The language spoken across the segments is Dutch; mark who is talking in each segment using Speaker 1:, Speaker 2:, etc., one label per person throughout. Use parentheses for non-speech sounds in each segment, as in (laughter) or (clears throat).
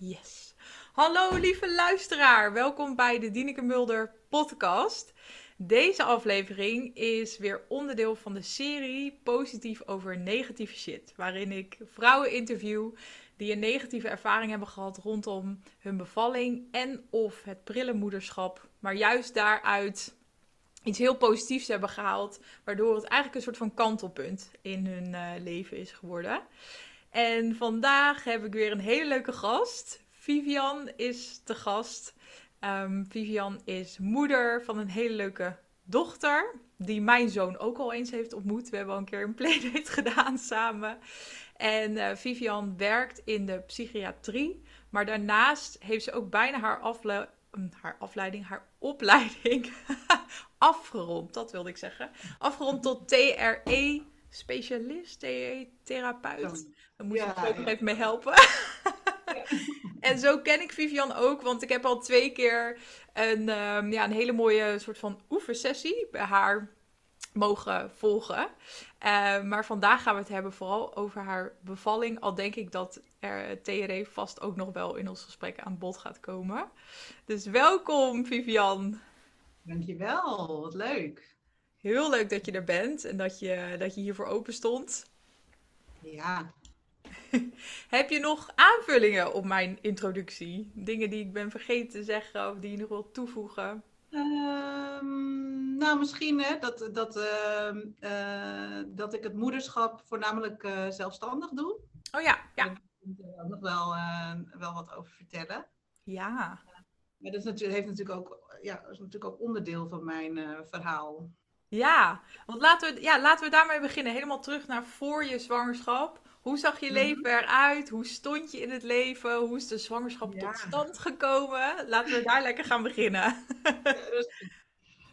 Speaker 1: Yes. Hallo lieve luisteraar, welkom bij de Dieneke Mulder podcast. Deze aflevering is weer onderdeel van de serie Positief over negatieve shit, waarin ik vrouwen interview die een negatieve ervaring hebben gehad rondom hun bevalling en of het prille moederschap, maar juist daaruit iets heel positiefs hebben gehaald, waardoor het eigenlijk een soort van kantelpunt in hun uh, leven is geworden. En vandaag heb ik weer een hele leuke gast. Vivian is de gast. Um, Vivian is moeder van een hele leuke dochter. Die mijn zoon ook al eens heeft ontmoet. We hebben al een keer een playdate (laughs) gedaan samen. En uh, Vivian werkt in de psychiatrie. Maar daarnaast heeft ze ook bijna haar, afle haar afleiding, haar opleiding (laughs) afgerond. Dat wilde ik zeggen. Afgerond tot TRE specialist, TRE therapeut. Dan moet je ja, nog even mee helpen. (laughs) en zo ken ik Vivian ook, want ik heb al twee keer een, um, ja, een hele mooie soort van oefensessie bij haar mogen volgen. Uh, maar vandaag gaan we het hebben vooral over haar bevalling. Al denk ik dat er TRE vast ook nog wel in ons gesprek aan bod gaat komen. Dus welkom Vivian.
Speaker 2: Dankjewel, wat leuk.
Speaker 1: Heel leuk dat je er bent en dat je, dat je hiervoor open stond.
Speaker 2: Ja, (laughs)
Speaker 1: Heb je nog aanvullingen op mijn introductie? Dingen die ik ben vergeten te zeggen of die je nog wilt toevoegen?
Speaker 2: Um, nou, misschien hè, dat, dat, uh, uh, dat ik het moederschap voornamelijk uh, zelfstandig doe.
Speaker 1: Oh ja, ja.
Speaker 2: Daar kan ik nog wel, wel wat over vertellen.
Speaker 1: Ja.
Speaker 2: Maar dat is natuurlijk, heeft natuurlijk ook, ja, is natuurlijk ook onderdeel van mijn verhaal.
Speaker 1: Ja, want laten we, ja, laten we daarmee beginnen. Helemaal terug naar voor je zwangerschap. Hoe zag je mhm. leven eruit? Hoe stond je in het leven? Hoe is de zwangerschap tot stand gekomen? Laten we daar lekker gaan beginnen.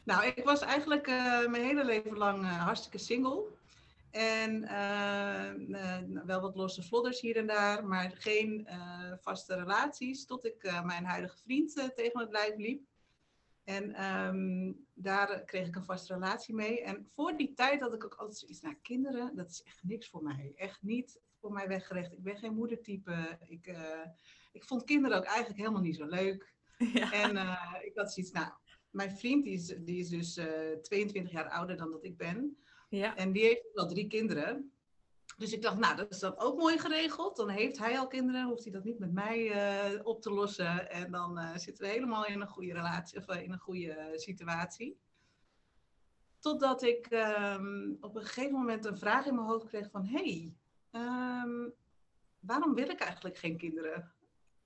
Speaker 2: nou, ik was eigenlijk uh, mijn hele leven lang uh, hartstikke single. En uh, wel wat losse vlodders hier en daar, maar geen vaste relaties. Tot ik mijn huidige vriend tegen het lijf liep. En um, daar kreeg ik een vaste relatie mee. En voor die tijd had ik ook altijd zoiets, nou kinderen, dat is echt niks voor mij. Echt niet voor mij weggelegd. Ik ben geen moedertype. Ik, uh, ik vond kinderen ook eigenlijk helemaal niet zo leuk. (laughs) Ja. En uh, ik had zoiets, nou, mijn vriend die is, die is dus uh, eh, 22 jaar ouder dan dat ik ben. Ja. En die heeft wel drie kinderen. Dus ik dacht, nou, dat is dan ook mooi geregeld. Dan heeft hij al kinderen, hoeft hij dat niet met mij op te lossen. En dan zitten we helemaal in een goede relatie of in een goede situatie. Totdat ik um, op een gegeven moment een vraag in mijn hoofd kreeg van... hey, um, waarom wil ik eigenlijk geen kinderen?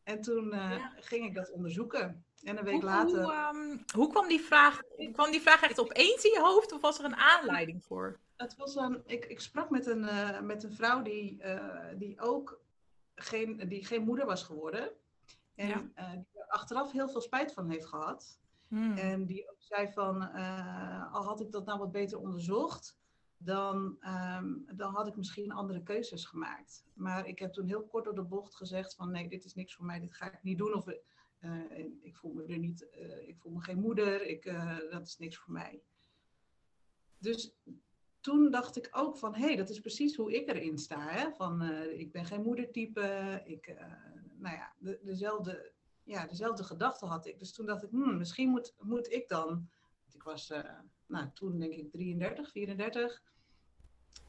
Speaker 2: En toen uh, ja. ging ik dat onderzoeken. En een week
Speaker 1: hoe,
Speaker 2: later...
Speaker 1: Hoe, um, hoe kwam, die vraag, kwam die vraag echt opeens in je hoofd of was er een aanleiding voor?
Speaker 2: Het was een, ik, ik sprak met een, uh, met een vrouw die, uh, die ook geen, die geen moeder was geworden. En ja. die er achteraf heel veel spijt van heeft gehad. Hmm. En die ook zei van, al had ik dat nou wat beter onderzocht, dan, um, dan had ik misschien andere keuzes gemaakt. Maar ik heb toen heel kort door de bocht gezegd van nee, dit is niks voor mij, dit ga ik niet doen. Of ik voel me er niet, ik voel me geen moeder, ik, dat is niks voor mij. Dus toen dacht ik ook van, hé, hey, dat is precies hoe ik erin sta. Hè? Van, ik ben geen moedertype. Ik, nou ja, de, dezelfde, ja, dezelfde gedachte had ik. Dus toen dacht ik, hmm, misschien moet, moet ik dan... Ik was nou, toen denk ik 33, 34.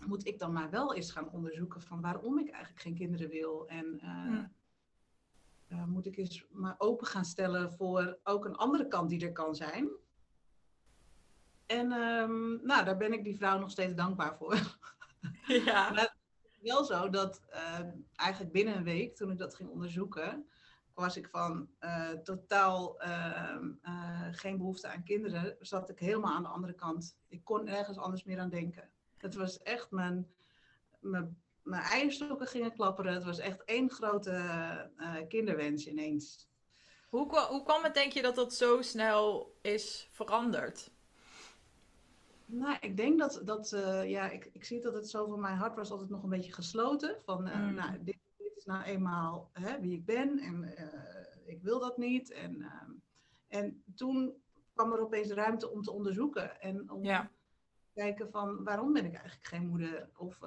Speaker 2: Moet ik dan maar wel eens gaan onderzoeken van waarom ik eigenlijk geen kinderen wil. En hmm. moet ik eens maar open gaan stellen voor ook een andere kant die er kan zijn. En um, nou, daar ben ik die vrouw nog steeds dankbaar voor. Ja. (laughs) maar wel zo dat uh, eigenlijk binnen een week, toen ik dat ging onderzoeken, was ik van uh, totaal uh, geen behoefte aan kinderen, zat ik helemaal aan de andere kant. Ik kon ergens anders meer aan denken. Het was echt mijn, mijn, mijn eierstokken gingen klapperen. Het was echt één grote kinderwens ineens.
Speaker 1: Hoe, hoe kwam het, denk je, dat dat zo snel is veranderd?
Speaker 2: Nou, ik denk dat, dat uh, ja, ik, ik zie dat het zo van mijn hart was altijd nog een beetje gesloten. Van, uh, mm. nou, dit, is nou eenmaal hè, wie ik ben en uh, ik wil dat niet. En, ehm, en toen kwam er opeens ruimte om te onderzoeken en om ja. te kijken van waarom ben ik eigenlijk geen moeder? Of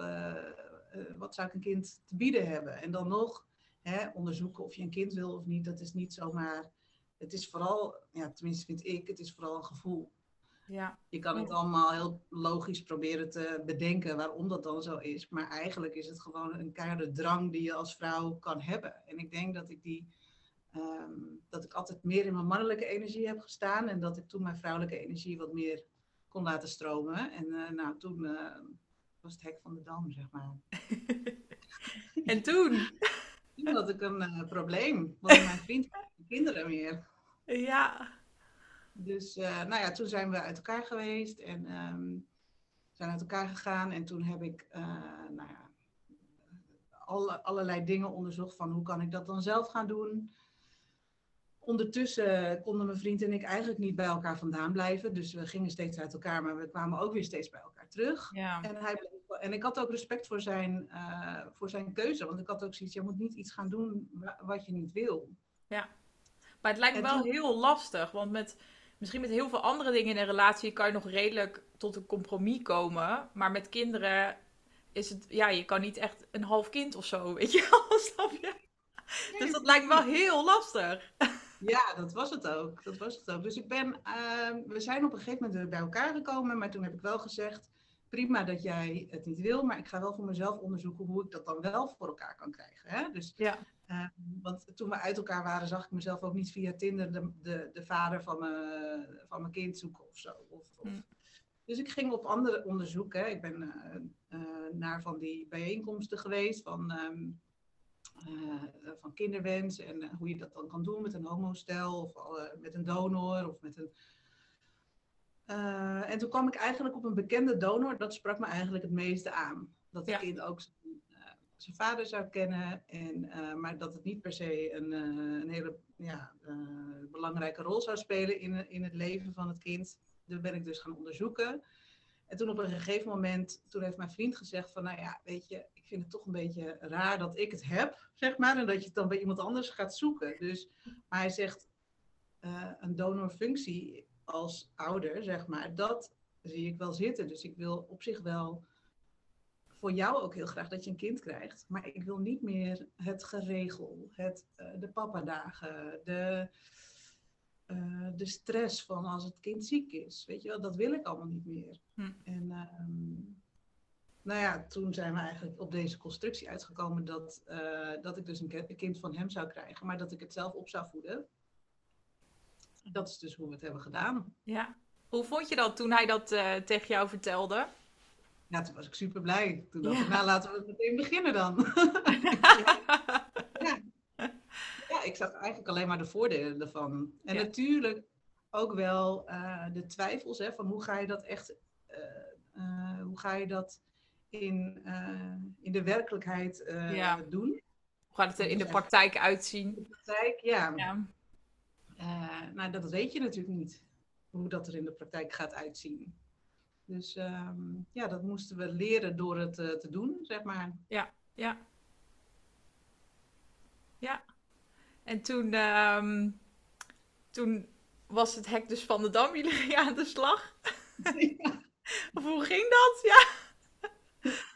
Speaker 2: wat zou ik een kind te bieden hebben? En dan nog hè, onderzoeken of je een kind wil of niet. Dat is niet zomaar. Het is vooral, ja, tenminste vind ik, het is vooral een gevoel.
Speaker 1: Ja.
Speaker 2: Je kan het allemaal heel logisch proberen te bedenken waarom dat dan zo is. Maar eigenlijk is het gewoon een keiharde drang die je als vrouw kan hebben. En ik denk dat ik die. ehm, dat ik altijd meer in mijn mannelijke energie heb gestaan. En dat ik toen mijn vrouwelijke energie wat meer kon laten stromen. En eh, nou, toen eh, was het hek van de dam, zeg maar. (laughs)
Speaker 1: En toen?
Speaker 2: Toen had ik een eh, probleem. Want mijn vriend had geen kinderen meer.
Speaker 1: Ja.
Speaker 2: Dus eh, nou ja, toen zijn we uit elkaar geweest en ehm, zijn uit elkaar gegaan. En toen heb ik eh, nou ja, alle, allerlei dingen onderzocht van hoe kan ik dat dan zelf gaan doen. Ondertussen konden mijn vriend en ik eigenlijk niet bij elkaar vandaan blijven. Dus we gingen steeds uit elkaar, maar we kwamen ook weer steeds bij elkaar terug.
Speaker 1: Ja.
Speaker 2: En, hij en ik had ook respect voor zijn, eh, voor zijn keuze. Want ik had ook zoiets, je moet niet iets gaan doen wa- wat je niet wil.
Speaker 1: Maar het lijkt me
Speaker 2: En
Speaker 1: wel
Speaker 2: toen-
Speaker 1: heel lastig, want met, misschien met heel veel andere dingen in een relatie kan je nog redelijk tot een compromis komen. Maar met kinderen is het, ja, je kan niet echt een half kind of zo, weet je wel, (laughs) snap je? Dus dat lijkt me wel heel lastig.
Speaker 2: Ja, dat was het ook. Dat was het ook. Dus ik ben, ehm, we zijn op een gegeven moment bij elkaar gekomen, maar toen heb ik wel gezegd, prima dat jij het niet wil, maar ik ga wel voor mezelf onderzoeken hoe ik dat dan wel voor elkaar kan krijgen. Hè? Dus,
Speaker 1: Ja.
Speaker 2: ehm, want toen we uit elkaar waren, zag ik mezelf ook niet via Tinder de, de, de vader van mijn, van mijn kind zoeken of zo. Of, of.
Speaker 1: Hm.
Speaker 2: Dus ik ging op andere onderzoek. Hè. Ik ben eh, eh, naar van die bijeenkomsten geweest van, eh, van kinderwens en hoe je dat dan kan doen met een homostel of met een donor of met een. En toen kwam ik eigenlijk op een bekende donor, dat sprak me eigenlijk het meeste aan. Dat het
Speaker 1: Ja.
Speaker 2: kind ook zijn, eh, zijn vader zou kennen, en, eh, maar dat het niet per se een, eh, een hele ja, belangrijke rol zou spelen in, in het leven van het kind. Dat ben ik dus gaan onderzoeken. En toen op een gegeven moment, toen heeft mijn vriend gezegd van, nou ja, weet je, ik vind het toch een beetje raar dat ik het heb, zeg maar, en dat je het dan bij iemand anders gaat zoeken. Dus, maar hij zegt, een donorfunctie als ouder, zeg maar, dat zie ik wel zitten. Dus ik wil op zich wel voor jou ook heel graag dat je een kind krijgt, maar ik wil niet meer het geregel, het, eh, de papadagen, de, eh, de stress van als het kind ziek is. Weet je wel, dat wil ik allemaal niet meer.
Speaker 1: Hm.
Speaker 2: En ehm, nou ja, toen zijn we eigenlijk op deze constructie uitgekomen dat, eh, dat ik dus een, kind van hem zou krijgen, maar dat ik het zelf op zou voeden. Dat is dus hoe we het hebben gedaan.
Speaker 1: Ja. Hoe vond je dat toen hij dat eh, tegen jou vertelde?
Speaker 2: Ja, toen was ik super blij. Toen dacht
Speaker 1: Ja.
Speaker 2: ik, nou laten we meteen beginnen dan. (laughs) ja, ik zag eigenlijk alleen maar de voordelen ervan. En
Speaker 1: Ja.
Speaker 2: natuurlijk ook wel eh, de twijfels hè, van hoe ga je dat echt, eh, eh, hoe ga je dat in, eh, in de werkelijkheid eh,
Speaker 1: Ja.
Speaker 2: doen.
Speaker 1: Hoe gaat het er in de praktijk uitzien?
Speaker 2: In de praktijk, ja.
Speaker 1: Ja.
Speaker 2: Eh, nou, dat weet je natuurlijk niet, hoe dat er in de praktijk gaat uitzien. Dus ehm, ja, dat moesten we leren door het eh, te doen, zeg maar.
Speaker 1: Ja. Ja. En toen, ehm, toen was het hek dus van de dam. Jullie aan de slag. (laughs) Of hoe ging dat? Ja. (laughs)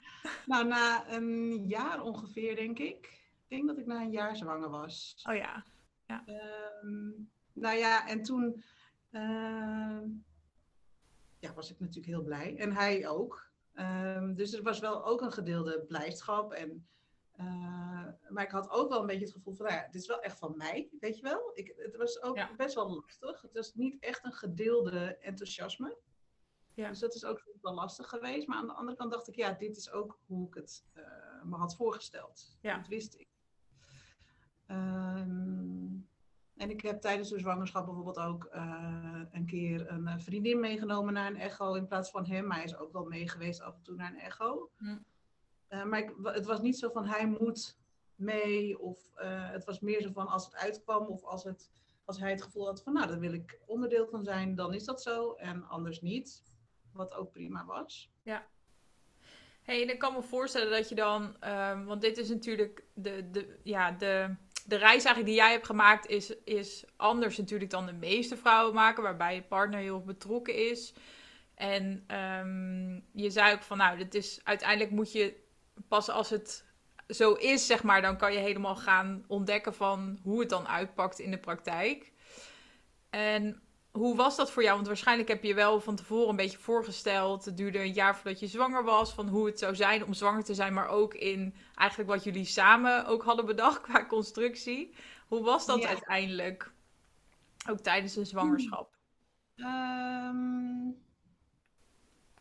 Speaker 2: Nou, na een jaar ongeveer, denk ik. Ik denk dat ik na een jaar zwanger was.
Speaker 1: Oh ja.
Speaker 2: Ehm, nou ja, en toen ehm, ja, was ik natuurlijk heel blij. En hij ook. Ehm, dus er was wel ook een gedeelde blijdschap. En, eh, maar ik had ook wel een beetje het gevoel van, nou ja, dit is wel echt van mij, weet je wel. Ik, het was ook
Speaker 1: Ja.
Speaker 2: best wel lastig. Het was niet echt een gedeelde enthousiasme.
Speaker 1: Ja.
Speaker 2: Dus dat is ook wel lastig geweest. Maar aan de andere kant dacht ik, ja, dit is ook hoe ik het eh, me had voorgesteld.
Speaker 1: Ja.
Speaker 2: Dat wist ik. Ehm, en ik heb tijdens de zwangerschap bijvoorbeeld ook eh, een keer een eh, vriendin meegenomen naar een echo in plaats van hem. Maar hij is ook wel mee geweest af en toe naar een echo. Eh, maar ik, het was niet zo van hij moet mee. Of het was meer zo van als het uitkwam of als, het, als hij het gevoel had van nou, daar wil ik onderdeel van zijn, dan is dat zo. En anders niet. Wat ook prima was.
Speaker 1: Hey, en ik kan me voorstellen dat je dan, ehm, want dit is natuurlijk de, de, ja, de, de reis eigenlijk die jij hebt gemaakt is, is anders natuurlijk dan de meeste vrouwen maken, waarbij je partner heel betrokken is. En ehm, je zei ook van, nou, dit is, uiteindelijk moet je pas als het zo is, zeg maar, dan kan je helemaal gaan ontdekken van hoe het dan uitpakt in de praktijk. En hoe was dat voor jou? Want waarschijnlijk heb je wel van tevoren een beetje voorgesteld. Het duurde een jaar voordat je zwanger was. Van hoe het zou zijn om zwanger te zijn. Maar ook in eigenlijk wat jullie samen ook hadden bedacht qua constructie. Hoe was dat uiteindelijk? Ook tijdens een zwangerschap.
Speaker 2: Um,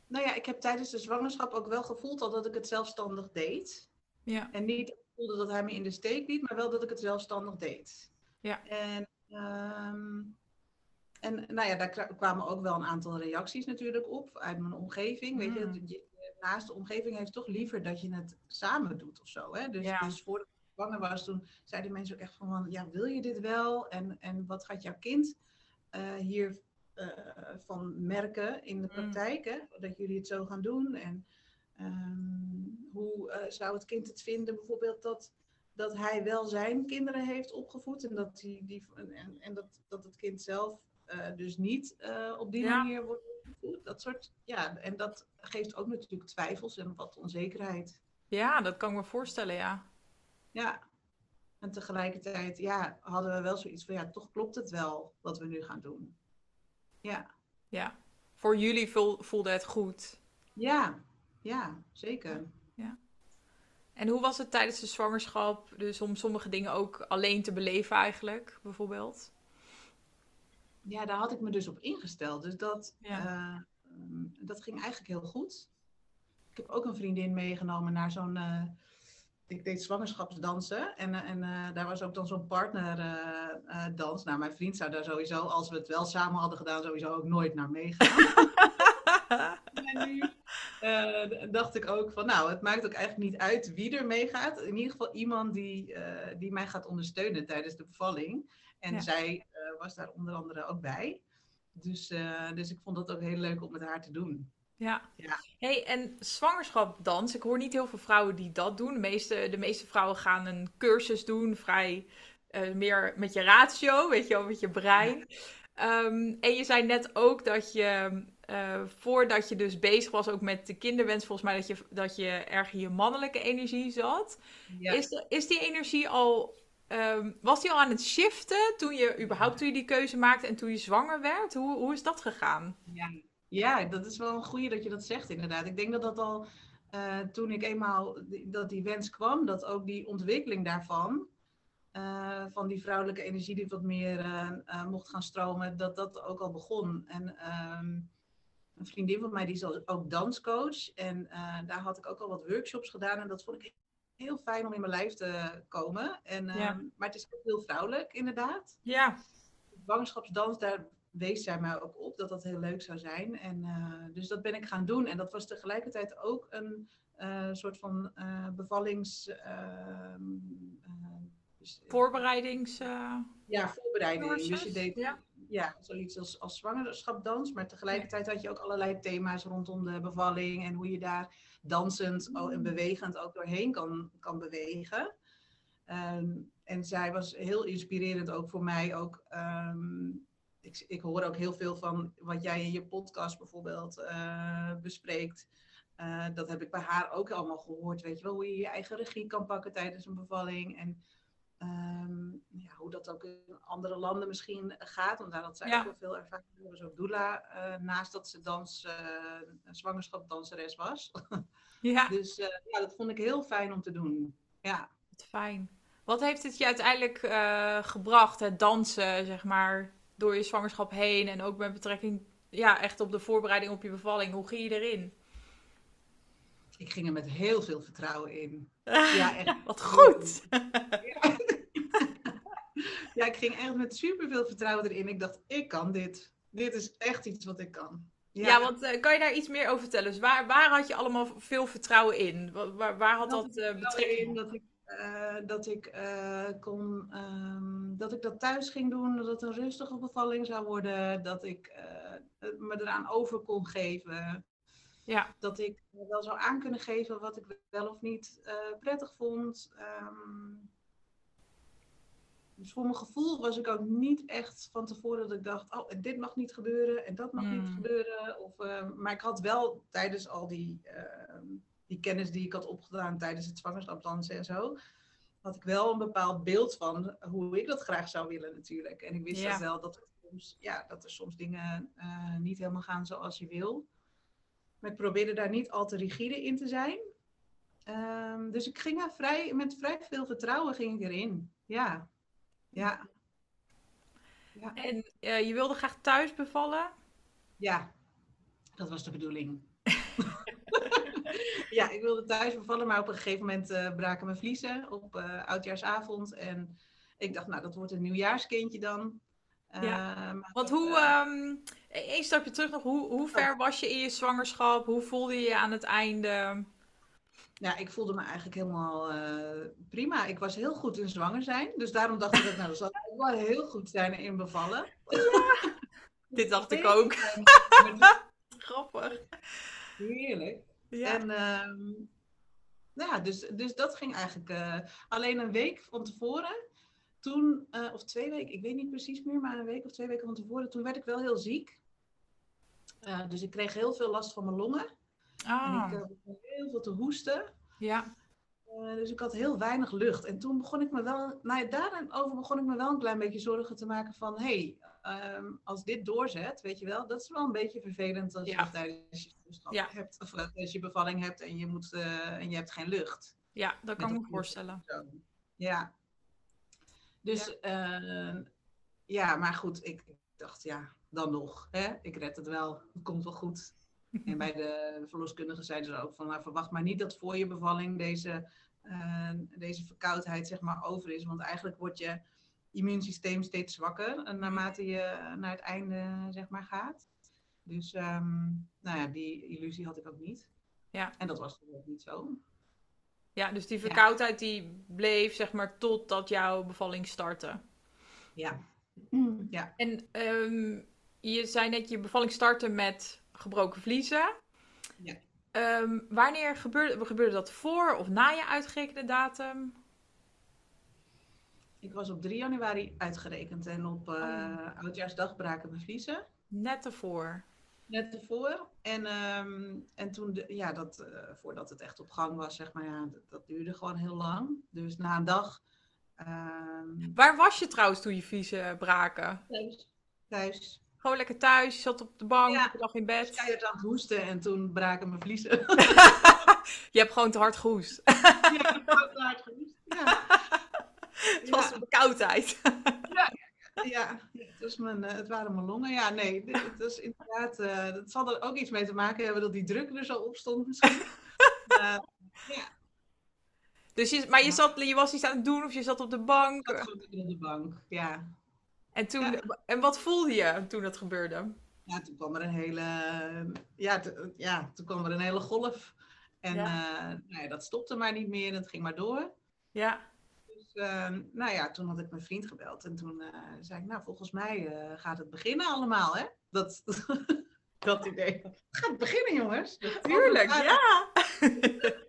Speaker 2: nou ja, ik heb tijdens de zwangerschap ook wel gevoeld al dat ik het zelfstandig deed. Ja. En niet voelde dat hij me in de steek liet, maar wel dat ik het zelfstandig deed. Ja. En um, en nou ja, daar kwamen ook wel een aantal reacties natuurlijk op uit mijn omgeving. Weet je, mm. naast de omgeving heeft toch liever dat je het samen doet of zo. Hè? Dus, dus voordat ik zwanger was, toen zeiden mensen ook echt van, ja, wil je dit wel? En, en wat gaat jouw kind uh, hier uh, van merken in de mm. praktijk? Hè? Dat jullie het zo gaan doen. En um, hoe uh, zou het kind het vinden bijvoorbeeld dat dat hij wel zijn kinderen heeft opgevoed en dat, die, die, en, en dat, dat het kind zelf dus niet uh, op die manier wordt opgevoed. Dat soort, ja, en dat geeft ook natuurlijk twijfels en wat onzekerheid.
Speaker 1: Ja, dat kan ik me voorstellen, ja.
Speaker 2: Ja, en tegelijkertijd ja, hadden we wel zoiets van, ja, toch klopt het wel wat we nu gaan doen. Ja.
Speaker 1: Ja, voor jullie voelde het goed.
Speaker 2: Ja, ja, zeker.
Speaker 1: Ja. En hoe was het tijdens de zwangerschap? Dus om sommige dingen ook alleen te beleven eigenlijk, bijvoorbeeld?
Speaker 2: Ja, daar had ik me dus op ingesteld. Dus dat, ja. uh, dat ging eigenlijk heel goed. Ik heb ook een vriendin meegenomen naar zo'n. Uh, ik deed zwangerschapsdansen. En, en uh, daar was ook dan zo'n partnerdans. nou, mijn vriend zou daar sowieso, als we het wel samen hadden gedaan, sowieso ook nooit naar meegaan. (laughs) en nu dacht ik ook van, nou, het maakt ook eigenlijk niet uit wie er meegaat. In ieder geval iemand die, die mij gaat ondersteunen tijdens de bevalling. En zij was daar onder andere ook bij. Dus, uh, dus ik vond dat ook heel leuk om met haar te doen.
Speaker 1: Ja. ja. Hey, en zwangerschapdans. Ik hoor niet heel veel vrouwen die dat doen. De meeste, de meeste vrouwen gaan een cursus doen, vrij uh, meer met je ratio, weet je wel, met je brein. Um, en je zei net ook dat je, uh, voordat je dus bezig was ook met de kinderwens, volgens mij dat je, dat je erg in je mannelijke energie zat. Ja. Is, de, is die energie al Um, was hij al aan het shiften toen je überhaupt toen je die keuze maakte en toen je zwanger werd? Hoe, hoe is dat gegaan?
Speaker 2: Ja. ja, dat is wel een goede dat je dat zegt inderdaad. Ik denk dat dat al uh, toen ik eenmaal die, dat die wens kwam, dat ook die ontwikkeling daarvan, uh, van die vrouwelijke energie die wat meer uh, mocht gaan stromen, dat dat ook al begon. En um, een vriendin van mij die is ook danscoach en daar had ik ook al wat workshops gedaan en dat vond ik heel fijn om in mijn lijf te komen. En, ehm, Maar het is ook heel vrouwelijk, inderdaad.
Speaker 1: Ja.
Speaker 2: Zwangerschapsdans, daar wees zij mij ook op dat dat heel leuk zou zijn. En, uh, dus dat ben ik gaan doen. En dat was tegelijkertijd ook een uh, soort van uh, bevallings... Ehm,
Speaker 1: dus, Voorbereidings...
Speaker 2: ja, voorbereiding. Dus je deed ja. ja zoiets als, als zwangerschapdans. Maar tegelijkertijd had je ook allerlei thema's rondom de bevalling. En hoe je daar dansend en bewegend ook doorheen kan, kan bewegen. Um, en zij was heel inspirerend ook voor mij. Ook, um, ik, ik hoor ook heel veel van wat jij in je podcast bijvoorbeeld uh, bespreekt. Uh, dat heb ik bij haar ook allemaal gehoord. Weet je wel, hoe je je eigen regie kan pakken tijdens een bevalling. En dat ook in andere landen misschien gaat. Want daar had zij ook veel ervaring. Ze was ook doula, uh, naast dat ze dans, uh, zwangerschapdanseres was. (laughs) Ja. Dus uh, ja, dat vond ik heel fijn om te doen. Ja.
Speaker 1: Fijn. Wat heeft het je uiteindelijk gebracht, het dansen, zeg maar, door je zwangerschap heen en ook met betrekking, ja, echt op de voorbereiding op je bevalling? Hoe ging je erin?
Speaker 2: Ik ging er met heel veel vertrouwen in. (laughs) Ja,
Speaker 1: echt. Wat goed!
Speaker 2: Ja. (laughs) ja, ik ging echt met superveel vertrouwen erin. Ik dacht, ik kan dit. Dit is echt iets wat ik kan.
Speaker 1: Ja, want uh, kan je daar iets meer over vertellen? Dus waar, waar had je allemaal veel vertrouwen in? Waar, waar had dat, dat uh, betrekking?
Speaker 2: Dat ik, uh, dat ik kon, um, dat ik dat thuis ging doen, dat het een rustige bevalling zou worden, dat ik me eraan over kon geven. Ja. Dat ik wel zou aan kunnen geven wat ik wel of niet prettig vond. Um, dus voor mijn gevoel was ik ook niet echt van tevoren dat ik dacht, oh, dit mag niet gebeuren en dat mag niet hmm. gebeuren. Of, uh, maar ik had wel tijdens al die uh, die kennis die ik had opgedaan tijdens het zwangerschapsdansen en zo, had ik wel een bepaald beeld van hoe ik dat graag zou willen natuurlijk. En ik wist
Speaker 1: Ja.
Speaker 2: wel dat er soms, ja, dat er soms dingen eh, niet helemaal gaan zoals je wil. Maar ik probeerde daar niet al te rigide in te zijn. Ehm, dus ik ging er vrij, met vrij veel vertrouwen ging ik erin. Ja, ja,
Speaker 1: En eh, je wilde graag thuis bevallen?
Speaker 2: ja. Dat was de bedoeling. (laughs) ja, ik wilde thuis bevallen, maar op een gegeven moment eh, braken mijn vliezen op eh, oudjaarsavond. En ik dacht, nou, dat wordt een nieuwjaarskindje dan.
Speaker 1: Ja. Want hoe, ehm één stapje terug nog, hoe, hoe ver was je in je zwangerschap? Hoe voelde je je aan het einde?
Speaker 2: Ja, ik voelde me eigenlijk helemaal eh, prima. Ik was heel goed in zwanger zijn. Dus daarom dacht ik, ook, nou, dat zal wel heel goed zijn in bevallen. (laughs)
Speaker 1: Dit dacht ik ook.
Speaker 2: Maar (laughs)
Speaker 1: Grappig.
Speaker 2: Heerlijk.
Speaker 1: Ja.
Speaker 2: En ehm, ja, dus, dus dat ging eigenlijk eh, alleen een week van tevoren. Toen, eh, of twee weken, ik weet niet precies meer, maar een week of twee weken van tevoren, toen werd ik wel heel ziek. Dus ik kreeg heel veel last van mijn longen.
Speaker 1: Ah,
Speaker 2: En ik eh, begon heel veel te hoesten.
Speaker 1: ja.
Speaker 2: Eh, dus ik had heel weinig lucht. En toen begon ik me wel, nou ja, daarover begon ik me wel een klein beetje zorgen te maken van, hé, hey, ehm, als dit doorzet, weet je wel, dat is wel een beetje vervelend als
Speaker 1: Ja.
Speaker 2: je tijdens je
Speaker 1: Ja.
Speaker 2: hebt, of eh, tijdens je bevalling hebt en je, moet, eh, en je hebt geen lucht.
Speaker 1: ja, dat kan ik me voorstellen.
Speaker 2: Ja. Dus ja. ja, maar goed, ik, ik dacht, ja, dan nog. Hè? Ik red het wel. Het komt wel goed. (laughs) En bij de verloskundige zeiden ze ook van, nou, verwacht maar niet dat voor je bevalling deze, eh, deze verkoudheid zeg maar over is. Want eigenlijk wordt je immuunsysteem steeds zwakker eh, naarmate je naar het einde zeg maar gaat. Dus ehm, nou ja, die illusie had ik ook niet.
Speaker 1: Ja.
Speaker 2: En dat was ook niet zo.
Speaker 1: Ja, dus die verkoudheid die bleef zeg maar totdat jouw bevalling startte.
Speaker 2: Ja. Ja.
Speaker 1: En ehm, je zei net je bevalling startte met gebroken vliezen.
Speaker 2: Ja.
Speaker 1: Ehm, wanneer gebeurde, gebeurde dat voor of na je uitgerekende datum?
Speaker 2: Ik was op 3 januari uitgerekend en op eh oudjaarsdag braken mijn vliezen.
Speaker 1: Net ervoor.
Speaker 2: Net ervoor. En, ehm, en toen, de, ja, dat, eh, voordat het echt op gang was, zeg maar, ja, dat, dat duurde gewoon heel lang. Dus na een dag ehm,
Speaker 1: Waar was je trouwens toen je vliezen braken?
Speaker 2: thuis. thuis.
Speaker 1: Gewoon lekker thuis, je zat op de bank,
Speaker 2: Ja.
Speaker 1: lag in
Speaker 2: Ik was
Speaker 1: bed.
Speaker 2: keihard aan het hoesten en toen braken mijn vliezen. (laughs)
Speaker 1: Je hebt gewoon te hard gehoest.
Speaker 2: ja, ik heb ook te hard gehoest. Ja. (laughs)
Speaker 1: Het was de verkoudheid.
Speaker 2: Ja, het, was mijn, eh, het waren mijn longen. Ja, nee, het is inderdaad, eh dat zal er ook iets mee te maken hebben dat die druk er zo op stond misschien. (laughs) Eh,
Speaker 1: Dus je, maar je,
Speaker 2: Ja.
Speaker 1: zat, je was iets aan het doen of je zat op de
Speaker 2: ik
Speaker 1: bank.
Speaker 2: zat op de bank, ja.
Speaker 1: En, toen,
Speaker 2: Ja.
Speaker 1: en wat voelde je toen dat gebeurde?
Speaker 2: Ja, toen kwam er een hele, ja, ja, toen kwam er een hele golf. En
Speaker 1: Ja.
Speaker 2: eh, nou ja, dat stopte maar niet meer het ging maar door.
Speaker 1: Ja,
Speaker 2: Dus eh, nou ja, toen had ik mijn vriend gebeld en toen eh, zei ik, nou volgens mij eh, gaat het beginnen allemaal, hè? Dat, (laughs) dat idee. Het gaat beginnen, jongens.
Speaker 1: tuurlijk, ja. (laughs)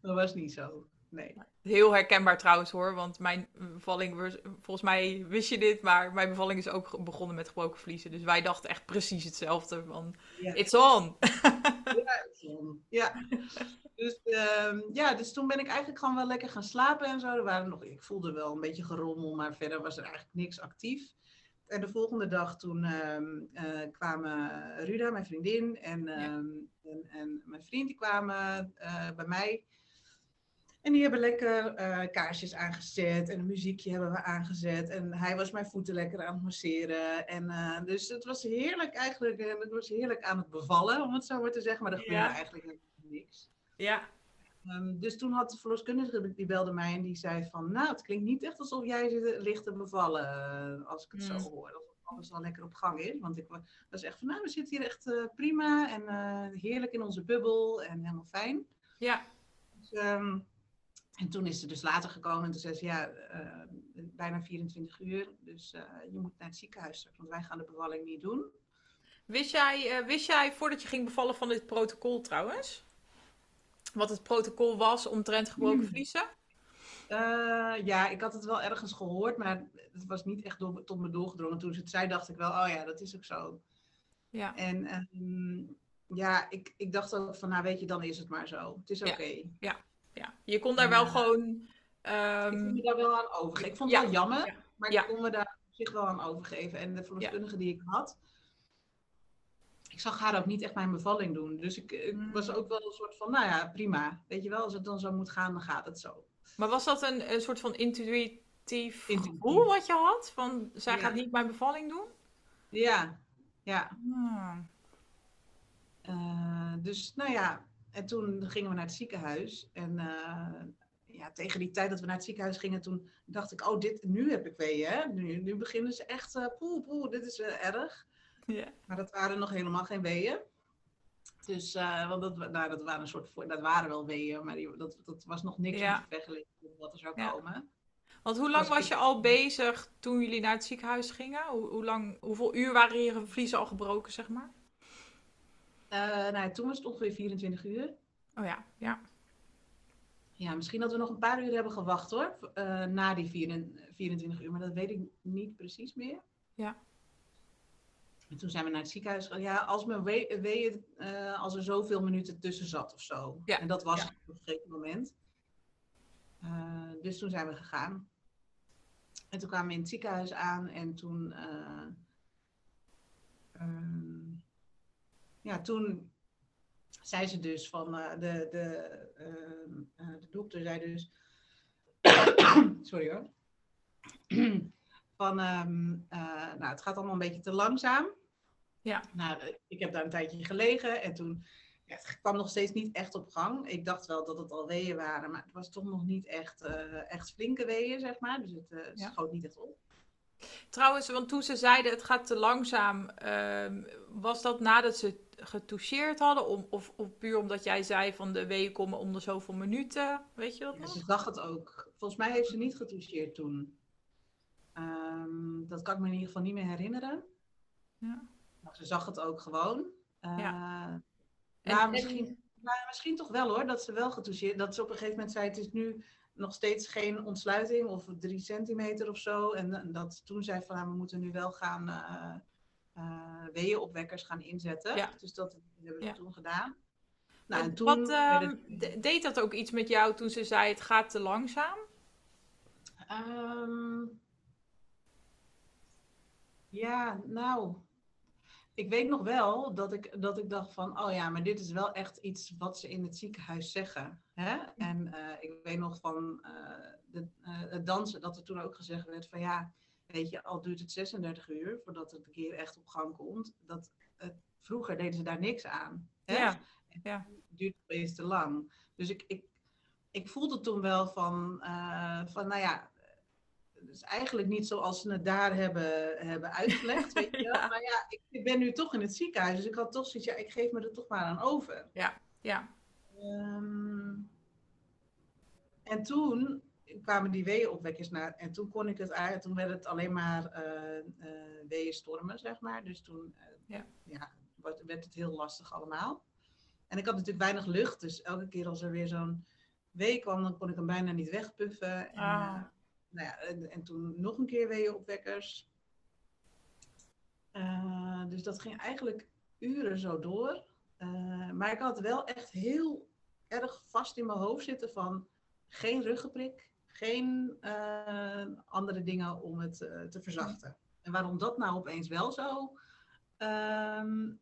Speaker 2: Dat was niet zo, nee.
Speaker 1: Heel herkenbaar trouwens hoor, want mijn bevalling, volgens mij wist je dit, maar mijn bevalling is ook begonnen met gebroken vliezen. Dus wij dachten echt precies hetzelfde van,
Speaker 2: Ja.
Speaker 1: it's on.
Speaker 2: Ja. Dus, ehm, ja, dus toen ben ik eigenlijk gewoon wel lekker gaan slapen en zo. Er waren nog, ik voelde wel een beetje gerommel, maar verder was er eigenlijk niks actief. En de volgende dag toen ehm, eh, kwamen Ruda, mijn vriendin, en, ehm, en, en mijn vriend, die kwamen eh, bij mij. En die hebben lekker eh, kaarsjes aangezet en een muziekje hebben we aangezet. En hij was mijn voeten lekker aan het masseren. En, eh, dus het was heerlijk eigenlijk. En het was heerlijk aan het bevallen, om het zo maar te zeggen. Maar er gebeurde
Speaker 1: Ja.
Speaker 2: eigenlijk niks.
Speaker 1: Ja,
Speaker 2: Ehm, dus toen had de verloskundige, die belde mij en die zei van... Nou, het klinkt niet echt alsof jij zit- ligt te bevallen, eh, als ik het
Speaker 1: Mm.
Speaker 2: zo hoor. Of alles wel lekker op gang is. Want ik wa- was echt van, nou, we zitten hier echt eh, prima en eh, heerlijk in onze bubbel en helemaal fijn.
Speaker 1: ja,
Speaker 2: Dus, ehm, en toen is ze dus later gekomen en toen zei ze, ja, eh, bijna 24 uur. Dus eh, je moet naar het ziekenhuis want wij gaan de bevalling niet doen.
Speaker 1: Wist jij, eh, wist jij voordat je ging bevallen van dit protocol trouwens? Wat het protocol was omtrent gebroken
Speaker 2: Hmm.
Speaker 1: vliezen?
Speaker 2: Ja, ik had het wel ergens gehoord, maar het was niet echt door, tot me doorgedrongen. Toen ze het zei, dacht ik wel, oh ja, dat is ook zo.
Speaker 1: Ja,
Speaker 2: En ehm, ja, ik, ik dacht ook van, nou weet je, dan is het maar zo. Het is oké.
Speaker 1: Ja. ja, je kon daar wel
Speaker 2: Ja.
Speaker 1: gewoon...
Speaker 2: Ik
Speaker 1: ehm,
Speaker 2: kon me daar wel aan overgeven. Ik vond
Speaker 1: Ja.
Speaker 2: het wel jammer,
Speaker 1: Ja.
Speaker 2: maar
Speaker 1: Ja.
Speaker 2: ik kon me daar op zich wel aan overgeven. En de verloskundige die ik had, ik zag haar ook niet echt mijn bevalling doen. Dus ik, ik
Speaker 1: Mm.
Speaker 2: was ook wel een soort van, nou ja, prima. Weet je wel, als het dan zo moet gaan, dan gaat het zo.
Speaker 1: Maar was dat een, een soort van intuïtief gevoel wat je had? Van, zij
Speaker 2: Ja.
Speaker 1: gaat niet mijn bevalling doen?
Speaker 2: Ja, ja.
Speaker 1: Hmm.
Speaker 2: Eh, dus nou ja, en toen gingen we naar het ziekenhuis. En eh, ja, tegen die tijd dat we naar het ziekenhuis gingen, toen dacht ik, oh, dit, nu heb ik weeën. Hè? Nu, nu beginnen ze echt, eh poeh, poeh, dit is eh, erg. Maar dat waren nog helemaal geen weeën. Dus, want dat, nou, dat waren een soort, dat waren wel weeën, maar die, dat, dat was nog niks
Speaker 1: Ja.
Speaker 2: vergeleken met wat er zou
Speaker 1: Ja.
Speaker 2: komen.
Speaker 1: Want hoe lang
Speaker 2: Was
Speaker 1: was je al bezig toen jullie naar het ziekenhuis gingen? Hoe, hoe lang, hoeveel uur waren je vliezen al gebroken, zeg maar?
Speaker 2: Eh, nou, toen was het ongeveer 24 uur.
Speaker 1: Oh ja, ja.
Speaker 2: Ja, misschien dat we nog een paar uur hebben gewacht hoor, eh, na die 24 24 uur, maar dat weet ik niet precies meer.
Speaker 1: Ja.
Speaker 2: En toen zijn we naar het ziekenhuis gegaan. Ja, als mijn we- weeën, eh, als er zoveel minuten tussen zat of zo.
Speaker 1: Ja,
Speaker 2: En dat was
Speaker 1: ja.
Speaker 2: het op een gegeven moment. Dus toen zijn we gegaan. En toen kwamen we in het ziekenhuis aan en toen. Eh, ja, toen zei ze dus van. eh, de, de, ehm, eh, de dokter zei dus. (coughs) Sorry hoor. (coughs) van. ehm, eh, nou, het gaat allemaal een beetje te langzaam.
Speaker 1: Ja.
Speaker 2: Nou, eh, ik heb daar een tijdje gelegen en toen. Ja, het kwam nog steeds niet echt op gang. Ik dacht wel dat het al weeën waren, maar het was toch nog niet echt, eh, echt flinke weeën, zeg maar. Dus het, eh,
Speaker 1: Ja.
Speaker 2: schoot niet echt op.
Speaker 1: Trouwens, want toen ze zeiden het gaat te langzaam, ehm, was dat nadat ze getoucheerd hadden? Om, of, of puur omdat jij zei van de weeën komen om de zoveel minuten? Weet je dat
Speaker 2: Ja,
Speaker 1: nog?
Speaker 2: ze zag het ook. Volgens mij heeft ze niet getoucheerd toen. Ehm, dat kan ik me in ieder geval niet meer herinneren.
Speaker 1: Ja.
Speaker 2: Maar ze zag het ook gewoon. Eh,
Speaker 1: En-
Speaker 2: nou,
Speaker 1: en-
Speaker 2: misschien, nou, misschien toch wel hoor, dat ze wel getoucheerd. Dat ze op een gegeven moment zei: het is nu nog steeds geen ontsluiting of drie centimeter of zo. En, en dat toen zei van: nou, we moeten nu wel gaan eh eh, weeënopwekkers gaan inzetten.
Speaker 1: Ja.
Speaker 2: Dus dat hebben
Speaker 1: Ja.
Speaker 2: toen gedaan. Nou, en toen
Speaker 1: Wat
Speaker 2: het-
Speaker 1: de- deed dat ook iets met jou toen ze zei het gaat te langzaam?
Speaker 2: Ehm, ja, nou. Ik weet nog wel dat ik, dat ik dacht van, oh ja, maar dit is wel echt iets wat ze in het ziekenhuis zeggen. Hè? En eh, ik weet nog van eh, de, eh, het dansen, dat er toen ook gezegd werd van, ja, weet je, al duurt het 36 uur voordat het een keer echt op gang komt. Dat, het- vroeger deden ze daar niks aan. Hè?
Speaker 1: Ja, ja.
Speaker 2: Het duurt opeens te lang. Dus ik, ik, ik voelde toen wel van, eh, van nou ja, het is eigenlijk niet zoals ze het daar hebben, hebben uitgelegd, (laughs) weet je wel.
Speaker 1: Ja.
Speaker 2: Maar ja, ik, ik ben nu toch in het ziekenhuis, dus ik had toch zoiets, ja, ik geef me er toch maar aan over.
Speaker 1: Ja,
Speaker 2: Ehm, en toen kwamen die weeënopwekkers naar, en toen kon ik het eigenlijk, toen werd het alleen maar eh, weeënstormen, zeg maar. Dus toen eh,
Speaker 1: Ja.
Speaker 2: ja, werd, het heel lastig allemaal. En ik had natuurlijk weinig lucht, dus elke keer als er weer zo'n wee kwam, dan kon ik hem bijna niet wegpuffen. En,
Speaker 1: Ah.
Speaker 2: nou ja, en, en toen nog een keer weeënopwekkers. Dus dat ging eigenlijk uren zo door. Maar ik had wel echt heel erg vast in mijn hoofd zitten van geen ruggenprik, geen eh, andere dingen om het eh, te verzachten. En waarom dat nou opeens wel zo, ehm,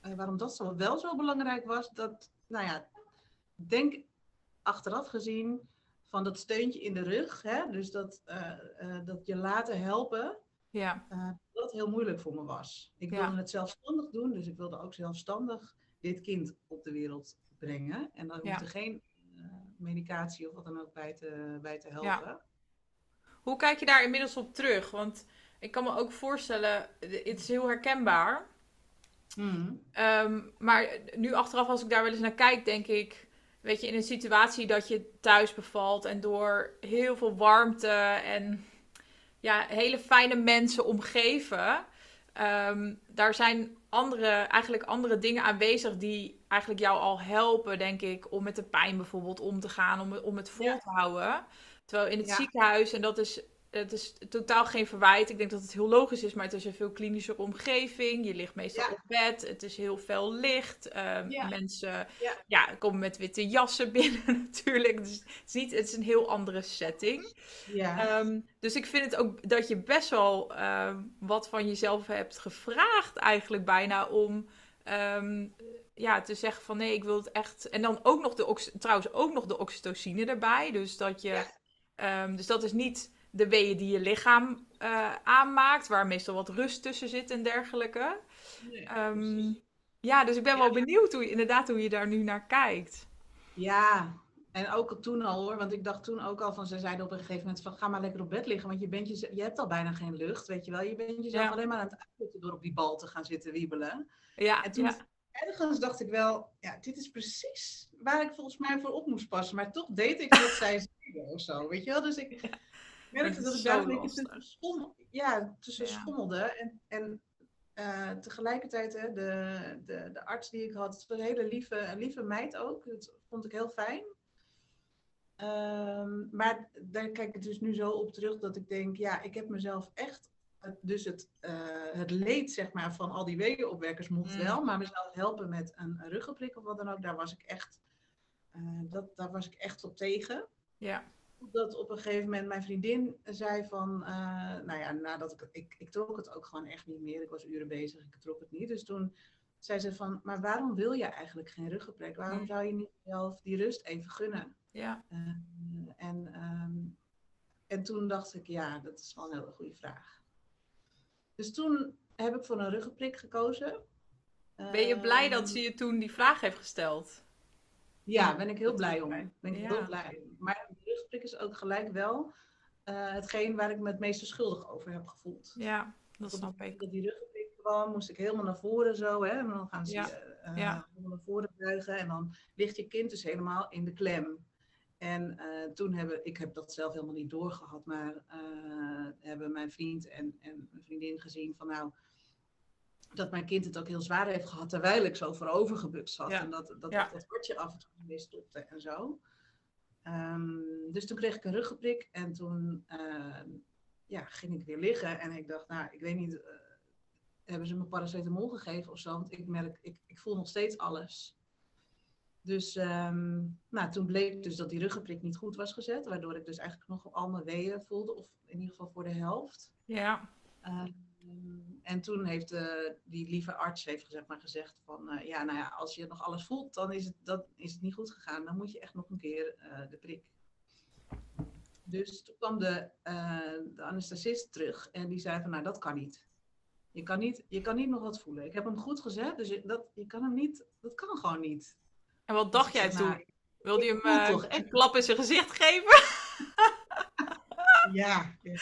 Speaker 2: eh, waarom dat zo wel zo belangrijk was, dat, nou ja, denk achteraf gezien van dat steuntje in de rug, hè, dus dat, dat je laten helpen,
Speaker 1: ja,
Speaker 2: dat heel moeilijk voor me was. Ik
Speaker 1: Ja.
Speaker 2: wilde het zelfstandig doen, dus ik wilde ook zelfstandig dit kind op de wereld brengen. En dan
Speaker 1: Ja.
Speaker 2: geen medicatie of wat dan ook bij te, bij te helpen.
Speaker 1: Hoe kijk je daar inmiddels op terug? Want ik kan me ook voorstellen, het is heel herkenbaar.
Speaker 2: Mhm.
Speaker 1: Ehm, maar nu achteraf, als ik daar wel eens naar kijk, denk ik, weet je, in een situatie dat je thuis bevalt en door heel veel warmte en ja, hele fijne mensen omgeven, ehm, daar zijn andere, eigenlijk andere dingen aanwezig die eigenlijk jou al helpen, denk ik, om met de pijn bijvoorbeeld om te gaan, om, om het vol
Speaker 2: Ja.
Speaker 1: te houden. Terwijl in het
Speaker 2: Ja.
Speaker 1: ziekenhuis, en dat is het is totaal geen verwijt. Ik denk dat het heel logisch is, maar het is een veel klinischer omgeving. Je ligt meestal
Speaker 2: Ja.
Speaker 1: op bed. Het is heel fel licht. Ehm. Mensen
Speaker 2: Ja.
Speaker 1: komen met witte jassen (laughs) binnen natuurlijk. Dus het is, niet, het is een heel andere setting.
Speaker 2: Ja.
Speaker 1: Ehm, dus ik vind het ook dat je best wel ehm, wat van jezelf hebt gevraagd eigenlijk bijna om ja, te zeggen van nee, ik wil het echt... En dan ook nog de, trouwens ook nog de oxytocine erbij. Dus dat je...
Speaker 2: Ja.
Speaker 1: ehm, dus dat is niet de weeën die je lichaam eh, aanmaakt, waar meestal wat rust tussen zit en dergelijke.
Speaker 2: Nee,
Speaker 1: Ehm, ja, dus ik ben wel benieuwd hoe je, inderdaad hoe je daar nu naar kijkt.
Speaker 2: Ja, en ook toen al hoor, want ik dacht toen ook al van, ze zeiden op een gegeven moment van, ga maar lekker op bed liggen, want je, bent je, je hebt al bijna geen lucht, weet je wel. Je bent jezelf
Speaker 1: Ja.
Speaker 2: alleen maar aan het uitputten door op die bal te gaan zitten wiebelen.
Speaker 1: Ja,
Speaker 2: En toen
Speaker 1: ja,
Speaker 2: ergens dacht ik wel, ja, dit is precies waar ik volgens mij voor op moest passen, maar toch deed ik wat zij (laughs) zeiden of zo, weet je wel. Dus ik merkte dat ik daar een beetje tussen, schommel, ja, tussen
Speaker 1: Ja.
Speaker 2: schommelde. En, en eh, tegelijkertijd, hè, de, de, de arts die ik had, was een hele lieve, een lieve meid ook. Dat vond ik heel fijn. Ehm, maar daar kijk ik dus nu zo op terug dat ik denk, ja, ik heb mezelf echt, dus het, eh, het leed zeg maar, van al die wegenopwerkers mocht
Speaker 1: Mm.
Speaker 2: wel, maar mezelf helpen met een, ruggenprik of wat dan ook, daar was ik echt, eh, dat, daar was ik echt op tegen
Speaker 1: ja.
Speaker 2: dat op een gegeven moment mijn vriendin zei van, eh, nou ja, nadat ik, ik, ik trok het ook gewoon echt niet meer. Ik was uren bezig, ik trok het niet. Dus toen zei ze van, maar waarom wil je eigenlijk geen ruggenprek? Waarom
Speaker 1: Mm.
Speaker 2: zou je niet zelf die rust even gunnen?
Speaker 1: ja.
Speaker 2: En, ehm, en toen dacht ik, ja, dat is wel een hele goede vraag. Dus toen heb ik voor een ruggenprik gekozen.
Speaker 1: Ben je blij dat
Speaker 2: Ehm,
Speaker 1: ze je toen die vraag heeft gesteld?
Speaker 2: Ja, ben ik heel blij om. Ben ik
Speaker 1: Ja.
Speaker 2: heel blij om. Maar de rugprik is ook gelijk wel eh, hetgeen waar ik me het meeste schuldig over heb gevoeld.
Speaker 1: Ja, dat snap ik.
Speaker 2: Dat die rugprik kwam, moest ik helemaal naar voren zo. Hè, en dan gaan ze
Speaker 1: Ja.
Speaker 2: eh,
Speaker 1: Ja.
Speaker 2: helemaal naar voren buigen. En dan ligt je kind dus helemaal in de klem. En eh, toen hebben, ik heb dat zelf helemaal niet doorgehad, maar eh, hebben mijn vriend en, en mijn vriendin gezien van nou, dat mijn kind het ook heel zwaar heeft gehad terwijl ik zo voorover gebukt zat.
Speaker 1: Ja.
Speaker 2: En dat, dat
Speaker 1: Ja.
Speaker 2: dat hartje af en toe weer stopte en zo. Ehm, dus toen kreeg ik een ruggenprik en toen eh, ja, ging ik weer liggen. En ik dacht, nou, ik weet niet, eh, hebben ze me paracetamol gegeven of zo? Want ik merk, ik, ik voel nog steeds alles. Dus ehm, nou, toen bleek dus dat die ruggenprik niet goed was gezet, waardoor ik dus eigenlijk nog al mijn weeën voelde, of in ieder geval voor de helft.
Speaker 1: Ja,
Speaker 2: Ehm, en toen heeft eh, die lieve arts heeft gezegd, maar gezegd van, eh, ja, nou ja, als je nog alles voelt, dan is het, dat, is het niet goed gegaan. Dan moet je echt nog een keer eh, de prik. Dus toen kwam de, de anesthesist terug en die zei van, nou, dat kan niet. Je kan niet, je kan niet nog wat voelen. Ik heb hem goed gezet, dus je, dat, je kan hem niet, dat kan gewoon niet.
Speaker 1: En wat dacht jij toen? Wilde je hem eh,
Speaker 2: toch
Speaker 1: een klap in zijn gezicht geven?
Speaker 2: Ja. (laughs)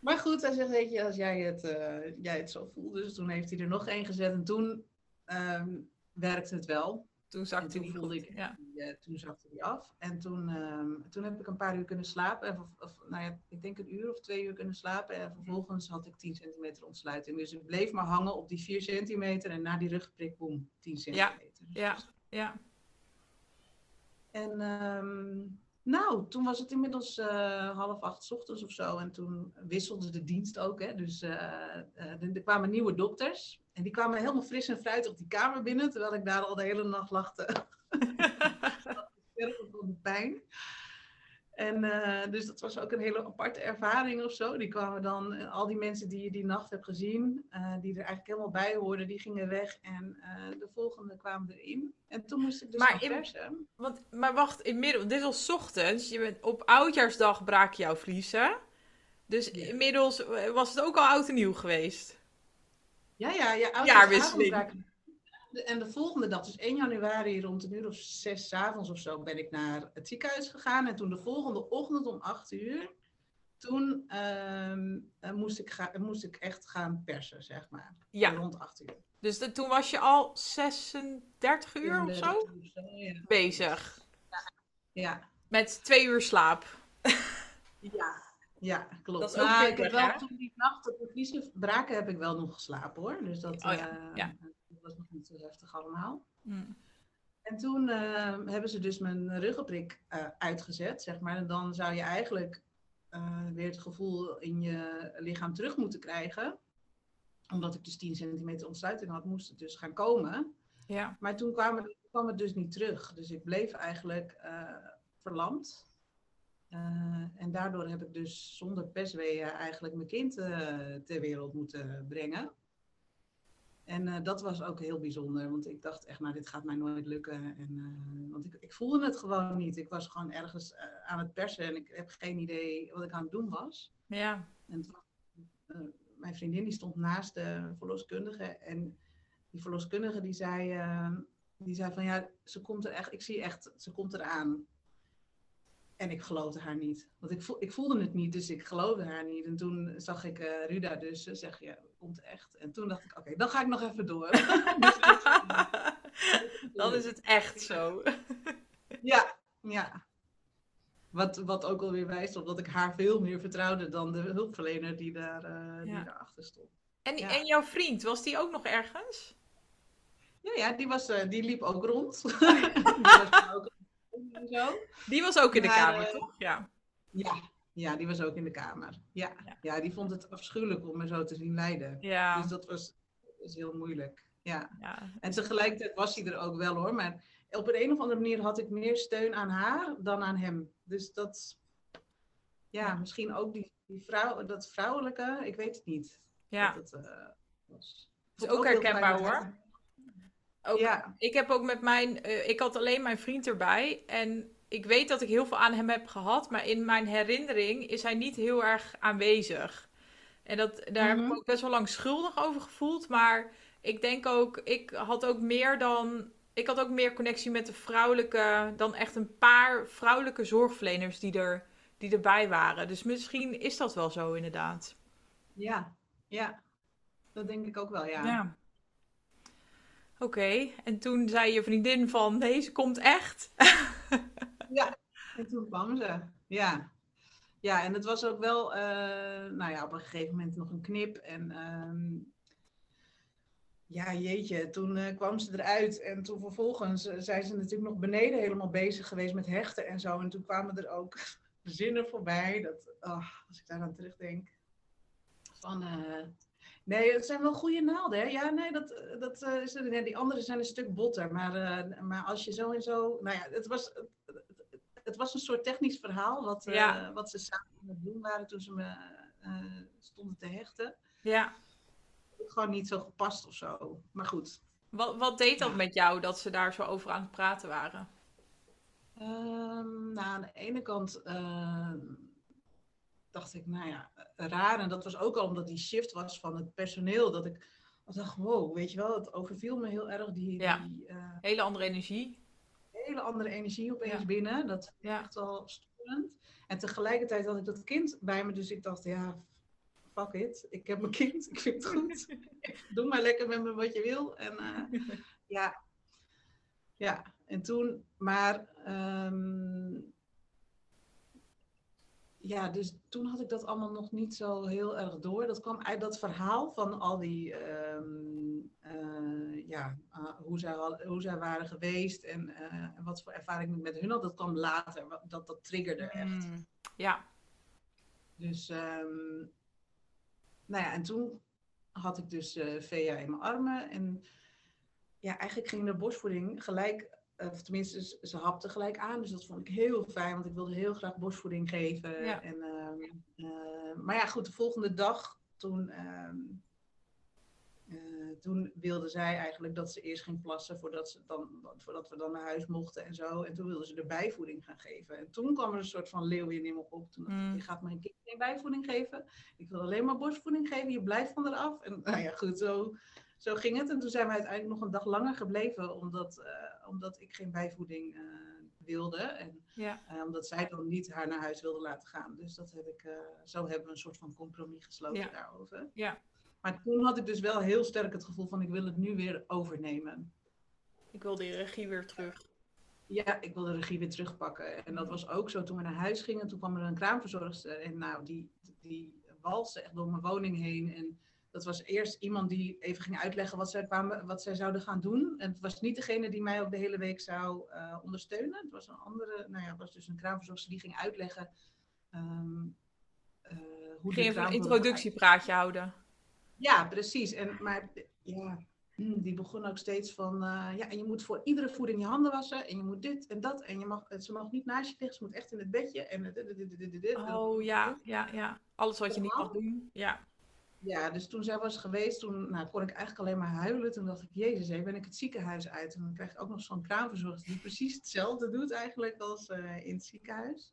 Speaker 2: Maar goed, hij zegt, weet je, als jij het, eh, jij het zo voelt. Dus toen heeft hij er nog één gezet en toen ehm, werkte het wel.
Speaker 1: Toen
Speaker 2: En
Speaker 1: zakte
Speaker 2: toen
Speaker 1: hij
Speaker 2: voelde ik,
Speaker 1: Ja.
Speaker 2: ja, toen zakte hij af. En toen, ehm, toen heb ik een paar uur kunnen slapen. En, of, nou ja, ik denk een uur of twee uur kunnen slapen. En vervolgens had ik 10 centimeter ontsluiting. Dus ik bleef maar hangen op die 4 centimeter. En na die rugprik, boem, 10 centimeter.
Speaker 1: Ja, ja.
Speaker 2: En ehm, nou, toen was het inmiddels eh, half acht 's ochtends of zo. En toen wisselde de dienst ook. Hè? Dus eh, eh, er kwamen nieuwe dokters. En die kwamen helemaal fris en fruitig die kamer binnen. Terwijl ik daar al de hele nacht lag te sterven van de pijn. En eh, dus dat was ook een hele aparte ervaring of zo. Die kwamen dan, eh, al die mensen die je die nacht hebt gezien, eh, die er eigenlijk helemaal bij hoorden, die gingen weg. En de volgende kwamen erin. En toen moest ik dus
Speaker 1: Maar
Speaker 2: gaan
Speaker 1: in-
Speaker 2: persen.
Speaker 1: Want, maar wacht, inmiddels, dit was ochtends. Je bent, op oudjaarsdag braak jouw vliezen. Dus
Speaker 2: Ja.
Speaker 1: inmiddels was het ook al oud en nieuw geweest.
Speaker 2: Ja, ja, ja.
Speaker 1: Jaarwisseling.
Speaker 2: En de volgende dag, dus 1 januari rond een uur of zes avonds of zo, ben ik naar het ziekenhuis gegaan. En toen de volgende ochtend om 8 uur, toen ehm, eh, moest, ik ga, moest ik echt gaan persen, zeg maar.
Speaker 1: Ja,
Speaker 2: Rond 8 uur.
Speaker 1: dus de- toen was je al 36 uur of
Speaker 2: 34
Speaker 1: zo
Speaker 2: uur zo, Ja.
Speaker 1: bezig.
Speaker 2: Ja.
Speaker 1: Met twee uur slaap. (laughs)
Speaker 2: Ja. Ja, klopt.
Speaker 1: Dat is ook
Speaker 2: Maar ik
Speaker 1: pittig,
Speaker 2: heb wel toen die nacht op de vliezen braken, heb ik wel nog geslapen hoor. Dus dat,
Speaker 1: Oh ja,
Speaker 2: eh,
Speaker 1: ja.
Speaker 2: Dat was nog niet zo heftig allemaal.
Speaker 1: Mm.
Speaker 2: En toen eh, hebben ze dus mijn ruggenprik eh, uitgezet, zeg maar. En dan zou je eigenlijk eh, weer het gevoel in je lichaam terug moeten krijgen. Omdat ik dus 10 centimeter ontsluiting had, moest het dus gaan komen.
Speaker 1: Ja.
Speaker 2: Maar toen kwam het, kwam het dus niet terug. Dus ik bleef eigenlijk verlamd. En daardoor heb ik dus zonder persweeën eigenlijk mijn kind ter wereld moeten brengen. En eh, dat was ook heel bijzonder, want ik dacht echt, nou, dit gaat mij nooit lukken. En, eh, want ik, ik voelde het gewoon niet. Ik was gewoon ergens eh, aan het persen en ik heb geen idee wat ik aan het doen was.
Speaker 1: Ja.
Speaker 2: En toen, mijn vriendin die stond naast de verloskundige en die verloskundige die zei, die zei van ja, ze komt er echt, ik zie echt, ze komt eraan. En ik geloofde haar niet. Want ik, voel, ik voelde het niet, dus ik geloofde haar niet. En toen zag ik eh, Ruda dus eh, zeggen, ja, komt echt. En toen dacht ik, oké, dan ga ik nog even door. (laughs) Dus
Speaker 1: Dan is het echt zo.
Speaker 2: Ja, ja. Wat, wat ook alweer wijst op dat ik haar veel meer vertrouwde dan de hulpverlener die, daar, die daarachter stond.
Speaker 1: En,
Speaker 2: Ja.
Speaker 1: en jouw vriend, was die ook nog ergens?
Speaker 2: Ja, ja die, was, die liep ook rond. (laughs) die was ook en zo.
Speaker 1: Die was ook in de
Speaker 2: Maar,
Speaker 1: kamer,
Speaker 2: eh,
Speaker 1: toch? Ja.
Speaker 2: Ja, ja, die was ook in de kamer. Ja.
Speaker 1: Ja.
Speaker 2: Ja. die vond het afschuwelijk om me zo te zien lijden.
Speaker 1: Ja.
Speaker 2: Dus dat was, was heel moeilijk. Ja.
Speaker 1: ja.
Speaker 2: En tegelijkertijd was hij er ook wel hoor. Maar op een, een of andere manier had ik meer steun aan haar dan aan hem. Dus dat, ja,
Speaker 1: Ja.
Speaker 2: misschien ook die, die vrouw, dat vrouwelijke, ik weet het niet.
Speaker 1: ja.
Speaker 2: Dat eh, was.
Speaker 1: is ook herkenbaar, hoor. Ook,
Speaker 2: Ja,
Speaker 1: Ik heb ook met mijn. eh, ik had alleen mijn vriend erbij. En ik weet dat ik heel veel aan hem heb gehad. Maar in mijn herinnering is hij niet heel erg aanwezig. En dat, daar heb ik
Speaker 2: Mhm.
Speaker 1: ook best wel lang schuldig over gevoeld. Maar ik denk ook. Ik had ook meer dan. Ik had ook meer connectie met de vrouwelijke. Dan echt een paar vrouwelijke zorgverleners die, er, die erbij waren. Dus misschien is dat wel zo, inderdaad.
Speaker 2: ja, ja. Dat denk ik ook wel, ja.
Speaker 1: Ja. Oké, en toen zei je vriendin van deze komt echt. (laughs)
Speaker 2: En toen kwam ze. Ja. Ja, en het was ook wel, eh, nou ja, op een gegeven moment nog een knip. En ehm, ja, jeetje, toen eh, kwam ze eruit. En toen vervolgens eh, zijn ze natuurlijk nog beneden helemaal bezig geweest met hechten en zo. En toen kwamen er ook (laughs) zinnen voorbij. Dat, oh, als ik daar aan terugdenk. Van, nee, het zijn wel goede naalden, hè? Ja, nee, dat, eh, dat eh, is, nee, die andere zijn een stuk botter. Maar, eh, maar als je zo en zo, nou ja, het was, het was een soort technisch verhaal wat, wat ze samen aan het doen waren toen ze me stonden te hechten.
Speaker 1: Ja.
Speaker 2: Gewoon niet zo gepast of zo. Maar goed.
Speaker 1: Wat, wat deed dat
Speaker 2: Ja.
Speaker 1: met jou dat ze daar zo over aan het praten waren?
Speaker 2: Ehm, nou, aan de ene kant ehm, dacht ik, nou ja, raar. En dat was ook al omdat die shift was van het personeel. Dat ik dacht, wow, weet je wel, het overviel me heel erg. Die,
Speaker 1: Ja.
Speaker 2: die eh,
Speaker 1: Hele andere energie.
Speaker 2: hele andere energie opeens
Speaker 1: Ja.
Speaker 2: binnen. Dat
Speaker 1: Ja.
Speaker 2: echt wel storend. En tegelijkertijd had ik dat kind bij me, dus ik dacht, ja, fuck it. Ik heb mijn kind, ik vind het goed. (laughs) Doe maar lekker met me wat je wil. En eh, ja, ja, en toen, maar ehm, ja, dus toen had ik dat allemaal nog niet zo heel erg door. Dat kwam uit dat verhaal van al die, ehm, eh, ja, eh, hoe, zij hoe zij waren geweest en eh, wat voor ervaring ik met hun had. Dat kwam later, dat, dat triggerde echt.
Speaker 1: Mm, Ja.
Speaker 2: Dus, ehm, nou ja, en toen had ik dus Vea in mijn armen. En ja, eigenlijk ging de borstvoeding gelijk, of tenminste, ze, hapte gelijk aan. Dus dat vond ik heel fijn, want ik wilde heel graag borstvoeding geven.
Speaker 1: Ja.
Speaker 2: En, ehm, eh, maar ja, goed, de volgende dag, toen, ehm, eh, toen wilde zij eigenlijk dat ze eerst ging plassen voordat, ze dan, voordat we dan naar huis mochten en zo. En toen wilde ze de bijvoeding gaan geven. En toen kwam er een soort van leeuwin in me op. Toen dacht ik,
Speaker 1: Mm.
Speaker 2: je gaat mijn kind geen bijvoeding geven. Ik wil alleen maar borstvoeding geven. Je blijft van eraf. En (laughs) nou ja, goed, zo, zo ging het. En toen zijn we uiteindelijk nog een dag langer gebleven. Omdat, eh, omdat ik geen bijvoeding eh, wilde. En
Speaker 1: Ja.
Speaker 2: eh, omdat zij dan niet haar naar huis wilde laten gaan. Dus dat heb ik, eh, zo hebben we een soort van compromis gesloten
Speaker 1: Ja.
Speaker 2: daarover.
Speaker 1: Ja.
Speaker 2: Maar toen had ik dus wel heel sterk het gevoel van ik wil het nu weer overnemen.
Speaker 1: Ik wil die regie weer terug.
Speaker 2: Ja, ik wil de regie weer terugpakken. En dat was ook zo toen we naar huis gingen. Toen kwam er een kraamverzorgster. En nou, die, die walste echt door mijn woning heen. En dat was eerst iemand die even ging uitleggen wat zij, kwamen, wat zij zouden gaan doen. En het was niet degene die mij ook de hele week zou eh, ondersteunen. Het was een andere, nou ja, het was dus een kraamverzorgster die ging uitleggen. ehm, hoe
Speaker 1: Ging even een introductiepraatje houden.
Speaker 2: Ja, precies. En, maar ja, die begon ook steeds van, uh, ja, en je moet voor iedere voeding je handen wassen. En je moet dit en dat. En je mag, ze mag niet naast je liggen, ze moet echt in het bedje. En dit,
Speaker 1: oh ja, ja, ja. Alles wat je niet mag doen. Ja.
Speaker 2: Ja, dus toen zij was geweest, toen nou, kon ik eigenlijk alleen maar huilen. Toen dacht ik, jezus, hé, ben ik het ziekenhuis uit. En dan krijg ik ook nog zo'n kraamverzorgster die precies hetzelfde doet eigenlijk als uh, in het ziekenhuis.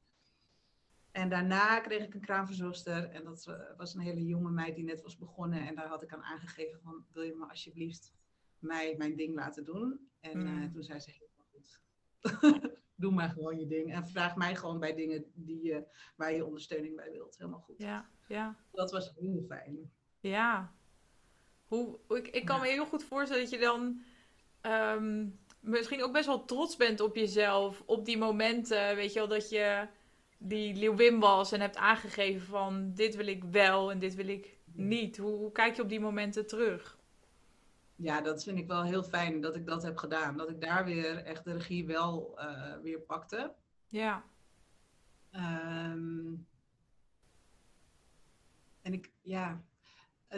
Speaker 2: En daarna kreeg ik een kraamverzorgster. En dat eh, was een hele jonge meid die net was begonnen. En daar had ik aan aangegeven van, wil je me alsjeblieft mij mijn ding laten doen? En uh, toen zei ze, helemaal goed. (laughs) Doe maar gewoon je ding. En vraag mij gewoon bij dingen die je, waar je ondersteuning bij wilt. Helemaal goed.
Speaker 1: Ja, ja.
Speaker 2: Dat was heel fijn.
Speaker 1: Ja. Hoe, ik, ik kan me heel goed voorstellen dat je dan... Ehm, misschien ook best wel trots bent op jezelf. Op die momenten, weet je wel, dat je die Leeuwin was en hebt aangegeven van dit wil ik wel en dit wil ik niet. Hoe, hoe, kijk je op die momenten terug?
Speaker 2: Ja, dat vind ik wel heel fijn dat ik dat heb gedaan. Dat ik daar weer echt de regie wel uh, weer pakte.
Speaker 1: Ja.
Speaker 2: Um, en ik, ja,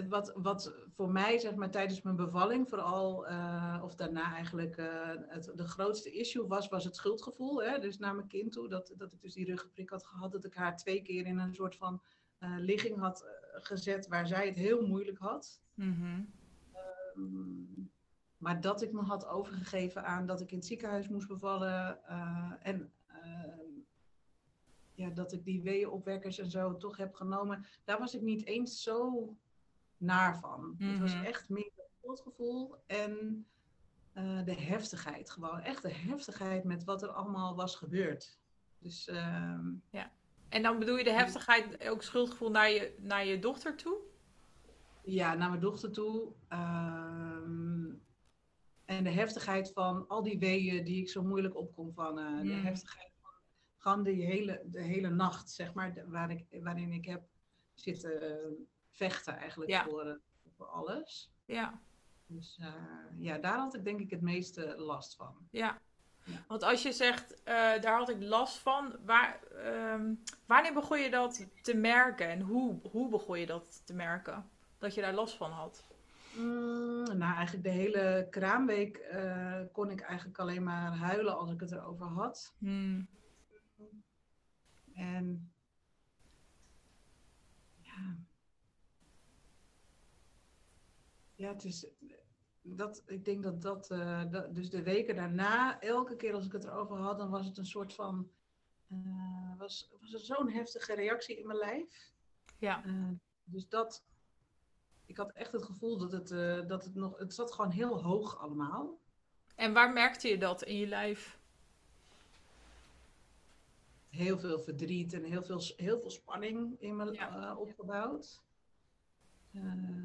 Speaker 2: wat, wat voor mij, zeg maar, tijdens mijn bevalling, vooral, uh, of daarna eigenlijk, uh, het, de grootste issue was, was het schuldgevoel. Hè? Dus naar mijn kind toe, dat, dat ik dus die ruggenprik had gehad, dat ik haar twee keer in een soort van ligging had gezet waar zij het heel moeilijk had. Um, maar dat ik me had overgegeven aan dat ik in het ziekenhuis moest bevallen en ja, dat ik die weeënopwekkers en zo toch heb genomen, daar was ik niet eens zo naar van. Het was mhm. echt meer het gevoel en uh, de heftigheid. Gewoon echt de heftigheid met wat er allemaal was gebeurd. Dus, uh,
Speaker 1: ja. En dan bedoel je de heftigheid, ook schuldgevoel naar je, naar je dochter toe?
Speaker 2: Ja, naar mijn dochter toe. Uh, en de heftigheid van al die weeën die ik zo moeilijk op kon vangen. De mhm. heftigheid van gewoon de hele, de hele nacht, zeg maar, waar ik, waarin ik heb zitten vechten eigenlijk voor, eh, voor alles.
Speaker 1: Ja.
Speaker 2: Dus uh, ja, daar had ik denk ik het meeste last van.
Speaker 1: Ja. ja. Want als je zegt, uh, daar had ik last van, waar, um, wanneer begon je dat te merken en hoe, hoe begon je dat te merken? Dat je daar last van had?
Speaker 2: Mm, nou, eigenlijk de hele kraamweek uh, kon ik eigenlijk alleen maar huilen als ik het erover had.
Speaker 1: Hmm.
Speaker 2: En ja, Ja, het is. Dat, ik denk dat dat, uh, dat, Dus de weken daarna, elke keer als ik het erover had, dan was het een soort van. Uh, was, was er zo'n heftige reactie in mijn lijf.
Speaker 1: Ja.
Speaker 2: Uh, dus dat. Ik had echt het gevoel dat het, dat het nog. Het zat gewoon heel hoog allemaal.
Speaker 1: En waar merkte je dat in je lijf?
Speaker 2: Heel veel verdriet en heel veel, heel veel spanning in me ja. opgebouwd. Ehm,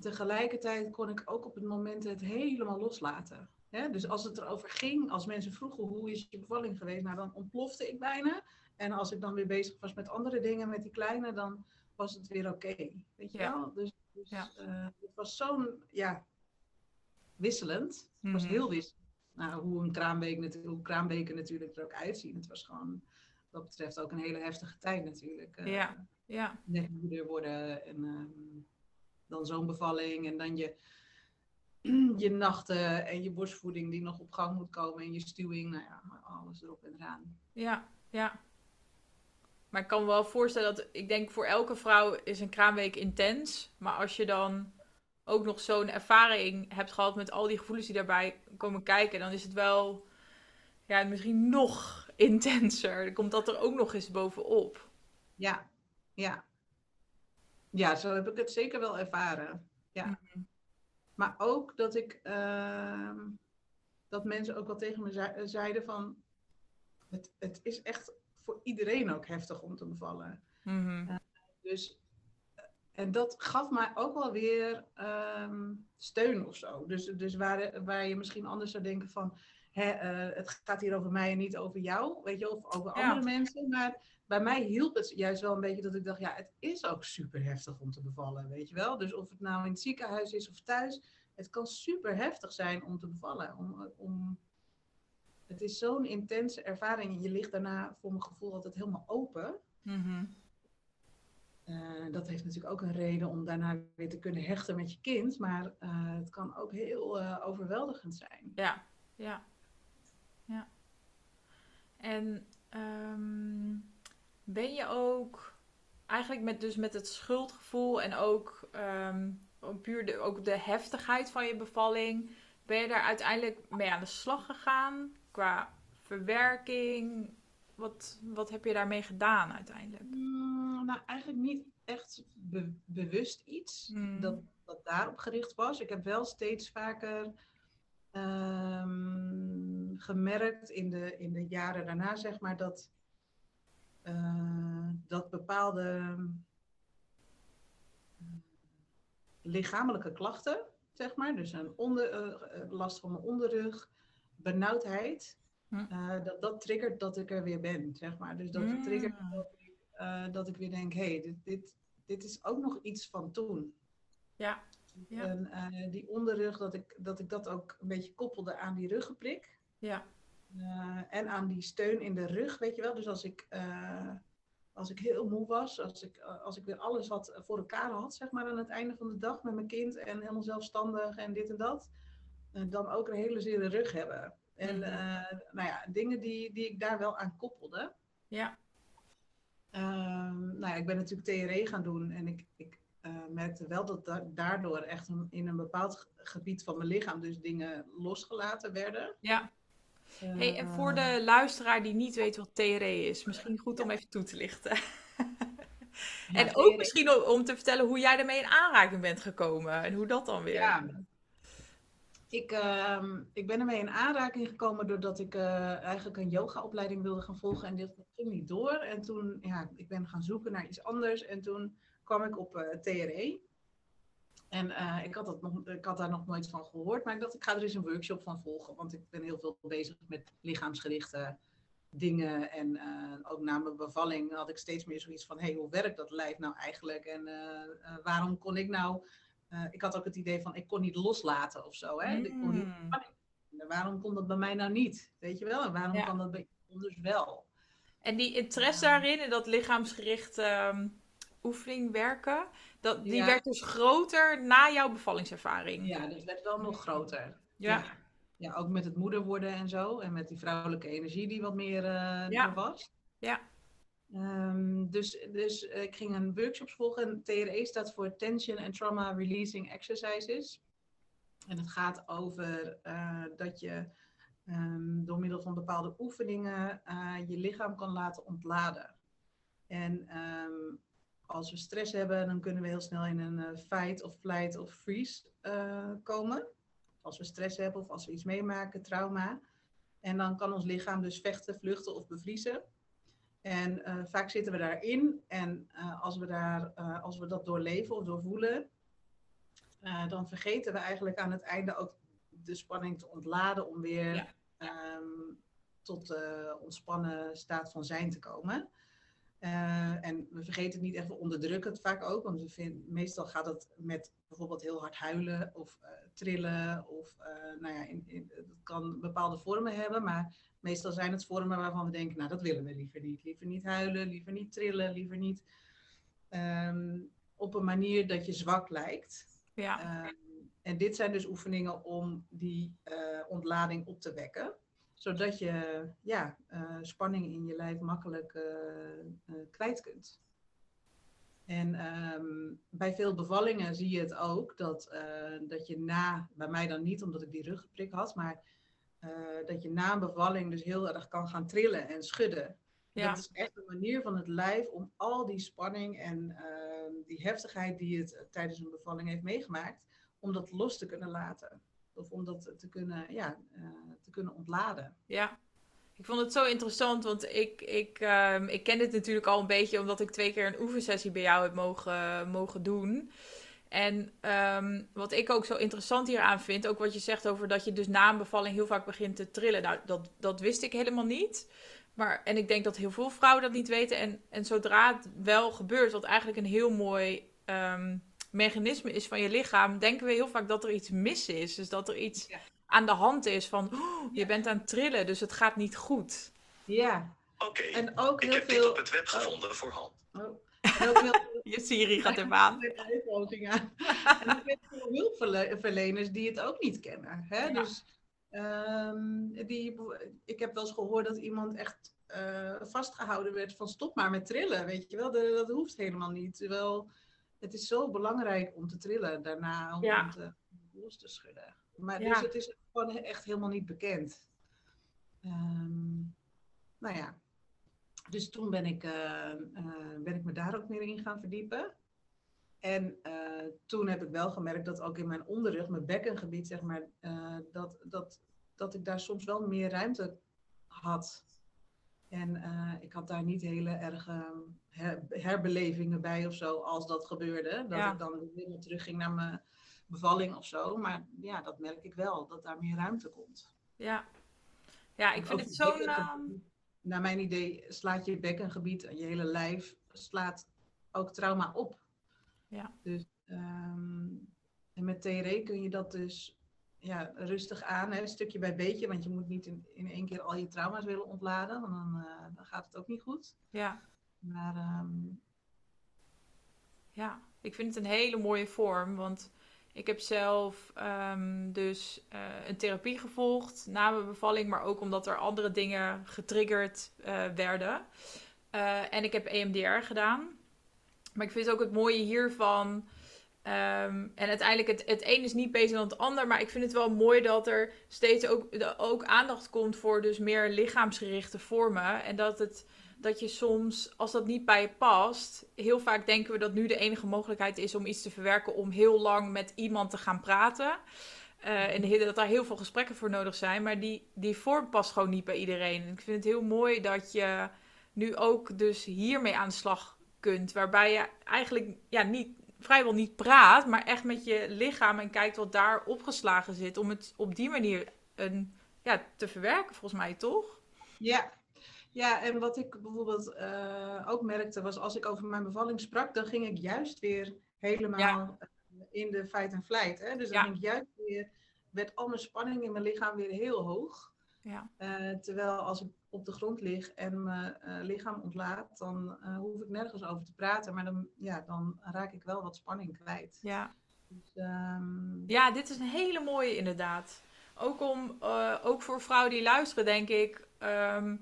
Speaker 2: tegelijkertijd kon ik ook op het moment het helemaal loslaten. Dus als het erover ging, als mensen vroegen hoe is je bevalling geweest, nou dan ontplofte ik bijna. En als ik dan weer bezig was met andere dingen, met die kleine, dan was het weer oké. weet je wel? Dus, dus ja. uh, het was zo'n, ja, wisselend. Het was mhm. heel wisselend. Nou, hoe een kraambeek natuurlijk, hoe kraambeken natuurlijk er ook uitzien. Het was gewoon, wat betreft ook een hele heftige tijd natuurlijk.
Speaker 1: Uh, ja, ja.
Speaker 2: Net moeder worden en... Uh, dan zo'n bevalling en dan je, (clears throat) je nachten en je borstvoeding die nog op gang moet komen en je stuwing, nou ja, alles erop en eraan.
Speaker 1: Ja, ja. Maar ik kan me wel voorstellen dat, ik denk voor elke vrouw is een kraamweek intens. Maar als je dan ook nog zo'n ervaring hebt gehad met al die gevoelens die daarbij komen kijken, dan is het wel, ja, misschien nog (laughs) intenser. Dan komt dat er ook nog eens bovenop.
Speaker 2: Ja, ja. Ja, zo heb ik het zeker wel ervaren. Ja. Mhm. Maar ook dat ik uh, dat mensen ook wel tegen me zeiden van het, het is echt voor iedereen ook heftig om te bevallen.
Speaker 1: Mm
Speaker 2: dus en dat gaf mij ook wel weer um, steun of zo. Dus, dus waar, waar je misschien anders zou denken van hè, uh, het gaat hier over mij en niet over jou, weet je, of over andere mensen. Maar bij mij hielp het juist wel een beetje dat ik dacht, ja, het is ook super heftig om te bevallen, weet je wel. Dus of het nou in het ziekenhuis is of thuis, het kan super heftig zijn om te bevallen. Om, om het is zo'n intense ervaring. Je ligt daarna voor mijn gevoel altijd helemaal open.
Speaker 1: Mhm.
Speaker 2: Eh, dat heeft natuurlijk ook een reden om daarna weer te kunnen hechten met je kind. Maar eh, het kan ook heel eh, overweldigend zijn.
Speaker 1: Ja, ja. Ja. En ehm, ben je ook eigenlijk met, dus met het schuldgevoel en ook ehm, puur de, ook de heftigheid van je bevalling, ben je daar uiteindelijk mee aan de slag gegaan qua verwerking? Wat, wat heb je daarmee gedaan uiteindelijk?
Speaker 2: Mm, nou, eigenlijk niet echt be- bewust iets
Speaker 1: Hmm.
Speaker 2: dat, dat daarop gericht was. Ik heb wel steeds vaker ehm, gemerkt in de, in de jaren daarna, zeg maar, dat, eh, dat bepaalde eh, lichamelijke klachten, zeg maar, dus een onder, eh, last van mijn onderrug, benauwdheid,
Speaker 1: Hm.
Speaker 2: eh, dat dat triggert dat ik er weer ben, zeg maar. Dus dat het triggert dat ik, eh, dat ik weer denk, hé, hey, dit, dit, dit is ook nog iets van toen.
Speaker 1: Ja, ja.
Speaker 2: En eh, die onderrug, dat ik, dat ik dat ook een beetje koppelde aan die ruggenprik.
Speaker 1: ja,
Speaker 2: en aan die steun in de rug, weet je wel. Dus als ik, als ik heel moe was, als ik, als ik weer alles had voor elkaar had, zeg maar, aan het einde van de dag met mijn kind en helemaal zelfstandig en dit en dat, dan ook een hele zere rug hebben. En
Speaker 1: Mhm.
Speaker 2: eh, nou ja, dingen die, die ik daar wel aan koppelde.
Speaker 1: ja,
Speaker 2: Ehm, nou ja, ik ben natuurlijk TRE gaan doen en ik, ik eh, merkte wel dat da- daardoor echt een- in een bepaald ge- gebied van mijn lichaam dus dingen losgelaten werden.
Speaker 1: ja. Hey, en
Speaker 2: Eh,
Speaker 1: voor de luisteraar die niet weet wat TRE is, misschien goed om even toe te lichten. (laughs)
Speaker 2: ja,
Speaker 1: en ook
Speaker 2: TRE
Speaker 1: misschien om, om te vertellen hoe jij ermee in aanraking bent gekomen en hoe dat dan weer.
Speaker 2: Ja. Ik, ehm, ik ben ermee in aanraking gekomen doordat ik eh, eigenlijk een yogaopleiding wilde gaan volgen en dit ging niet door. En toen, ja, ik ben gaan zoeken naar iets anders en toen kwam ik op eh, TRE. En eh, ik, had nog, ik had daar nog nooit van gehoord, maar ik dacht ik ga er eens een workshop van volgen, want ik ben heel veel bezig met lichaamsgerichte dingen. En ook na mijn bevalling had ik steeds meer zoiets van, hé, hey, hoe werkt dat lijf nou eigenlijk? En waarom kon ik nou eh, ik had ook het idee van, ik kon niet loslaten of zo. Hè? Ik kon niet
Speaker 1: Mm.
Speaker 2: spanning vinden. Waarom kon dat bij mij nou niet? Weet je wel? En waarom
Speaker 1: Ja.
Speaker 2: kan dat bij iemand anders wel?
Speaker 1: En die interesse daarin, en dat lichaamsgericht ehm, oefening werken, dat, die
Speaker 2: Ja.
Speaker 1: werd dus groter na jouw bevallingservaring.
Speaker 2: Ja, dat werd wel nog groter.
Speaker 1: Ja.
Speaker 2: Ja, Ja, ook met het moeder worden en zo. En met die vrouwelijke energie die wat meer
Speaker 1: Ja.
Speaker 2: er was.
Speaker 1: Ja.
Speaker 2: Ehm, dus, dus eh, ik ging een workshop volgen. En TRE staat voor Tension and Trauma Releasing Exercises. En het gaat over eh, dat je ehm, door middel van bepaalde oefeningen eh, je lichaam kan laten ontladen. En ehm, als we stress hebben, dan kunnen we heel snel in een eh, fight of flight of freeze komen. Als we stress hebben of als we iets meemaken, trauma. En dan kan ons lichaam dus vechten, vluchten of bevriezen. En eh, vaak zitten we daarin. En eh, als, we daar, eh, als we dat doorleven of doorvoelen, dan vergeten we eigenlijk aan het einde ook de spanning te ontladen om weer
Speaker 1: Ja.
Speaker 2: ehm, tot de ontspannen staat van zijn te komen. En we vergeten het niet echt, we onderdrukken het vaak ook, want we vinden, meestal gaat het met bijvoorbeeld heel hard huilen of eh, trillen of eh, nou ja, in, in, het kan bepaalde vormen hebben, maar meestal zijn het vormen waarvan we denken, nou dat willen we liever niet. Liever niet huilen, liever niet trillen, liever niet ehm, op een manier dat je zwak lijkt.
Speaker 1: Ja.
Speaker 2: Ehm, en dit zijn dus oefeningen om die eh, ontlading op te wekken. Zodat je ja, spanning in je lijf makkelijk kwijt kunt. En ehm, bij veel bevallingen zie je het ook dat, eh, dat je na, bij mij dan niet omdat ik die ruggenprik had, maar eh, dat je na een bevalling dus heel erg kan gaan trillen en schudden.
Speaker 1: Ja.
Speaker 2: Dat is echt een manier van het lijf om al die spanning en ehm, die heftigheid die het eh, tijdens een bevalling heeft meegemaakt, om dat los te kunnen laten. Of om dat te kunnen, ja, te kunnen ontladen.
Speaker 1: Ja, ik vond het zo interessant, want ik, ik, ehm, ik ken dit natuurlijk al een beetje omdat ik twee keer een oefensessie bij jou heb mogen, mogen doen. En ehm, wat ik ook zo interessant hieraan vind, ook wat je zegt over dat je dus na een bevalling heel vaak begint te trillen. Nou, dat, dat wist ik helemaal niet. Maar, en ik denk dat heel veel vrouwen dat niet weten. En, en zodra het wel gebeurt, wat eigenlijk een heel mooi ehm, mechanisme is van je lichaam, denken we heel vaak dat er iets mis is. Dus dat er iets. Aan de hand is van oh, je bent aan het trillen, dus het gaat niet goed.
Speaker 2: Ja.
Speaker 3: Oké,
Speaker 2: En ook
Speaker 3: ik
Speaker 2: heel
Speaker 3: heb dit
Speaker 2: veel...
Speaker 3: op het web
Speaker 2: oh,
Speaker 3: gevonden voor hand.
Speaker 2: oh. En ook heel (laughs)
Speaker 1: Je Siri gaat even aan. (laughs) (laughs)
Speaker 2: En ik weet veel hulpverleners die het ook niet kennen. Hè?
Speaker 1: Ja.
Speaker 2: Dus ehm, die, ik heb wel eens gehoord dat iemand echt eh, vastgehouden werd van stop maar met trillen. Weet je wel, dat, dat hoeft helemaal niet. Terwijl het is zo belangrijk om te trillen daarna, om,
Speaker 1: Ja.
Speaker 2: te los te schudden. Maar
Speaker 1: Ja.
Speaker 2: dus het is gewoon echt helemaal niet bekend. Ehm, nou ja, dus toen ben ik, eh, eh, ben ik me daar ook meer in gaan verdiepen. En eh, toen heb ik wel gemerkt dat ook in mijn onderrug, mijn bekkengebied, zeg maar, dat, dat, dat ik daar soms wel meer ruimte had. En ik had daar niet hele erge her- herbelevingen bij of zo, als dat gebeurde. Dat
Speaker 1: Ja.
Speaker 2: ik dan weer terugging naar mijn bevalling of zo. Maar ja, dat merk ik wel, dat daar meer ruimte komt.
Speaker 1: Ja, ja ik vind het zo'n... ehm,
Speaker 2: Naar mijn idee slaat je bekkengebied en je hele lijf slaat ook trauma op.
Speaker 1: Ja.
Speaker 2: Dus, ehm, en met TRE kun je dat dus ja, rustig aan, hè, stukje bij beetje, want je moet niet in, in één keer al je trauma's willen ontladen, want dan, eh, dan gaat het ook niet goed.
Speaker 1: ja,
Speaker 2: Maar ehm,
Speaker 1: ja, ik vind het een hele mooie vorm, want ik heb zelf ehm, dus eh, een therapie gevolgd na mijn bevalling, maar ook omdat er andere dingen getriggerd eh, werden. Eh, en ik heb EMDR gedaan. Maar ik vind ook het mooie hiervan. ehm, en uiteindelijk, het, het een is niet beter dan het ander. Maar ik vind het wel mooi dat er steeds ook, ook aandacht komt voor dus meer lichaamsgerichte vormen. En dat, het, dat je soms, als dat niet bij je past, heel vaak denken we dat nu de enige mogelijkheid is om iets te verwerken om heel lang met iemand te gaan praten. Eh, en de- dat daar heel veel gesprekken voor nodig zijn. Maar die, die vorm past gewoon niet bij iedereen. En ik vind het heel mooi dat je nu ook dus hiermee aan de slag kunt. Waarbij je eigenlijk ja, niet, vrijwel niet praat, maar echt met je lichaam en kijkt wat daar opgeslagen zit. Om het op die manier een, ja, te verwerken, volgens mij toch?
Speaker 2: ja. Ja, en wat ik bijvoorbeeld eh, ook merkte was als ik over mijn bevalling sprak, dan ging ik juist weer helemaal eh, in de fight en flight. Hè? Dus dan
Speaker 1: Ja.
Speaker 2: ging ik juist weer, werd al mijn spanning in mijn lichaam weer heel hoog.
Speaker 1: Ja.
Speaker 2: Eh, terwijl als ik op de grond lig en mijn lichaam ontlaat, dan hoef ik nergens over te praten. Maar dan, ja, dan raak ik wel wat spanning kwijt.
Speaker 1: Ja.
Speaker 2: Dus, ehm,
Speaker 1: Ja, dit is een hele mooie inderdaad. Ook, om, ook voor vrouwen die luisteren, denk ik. ehm,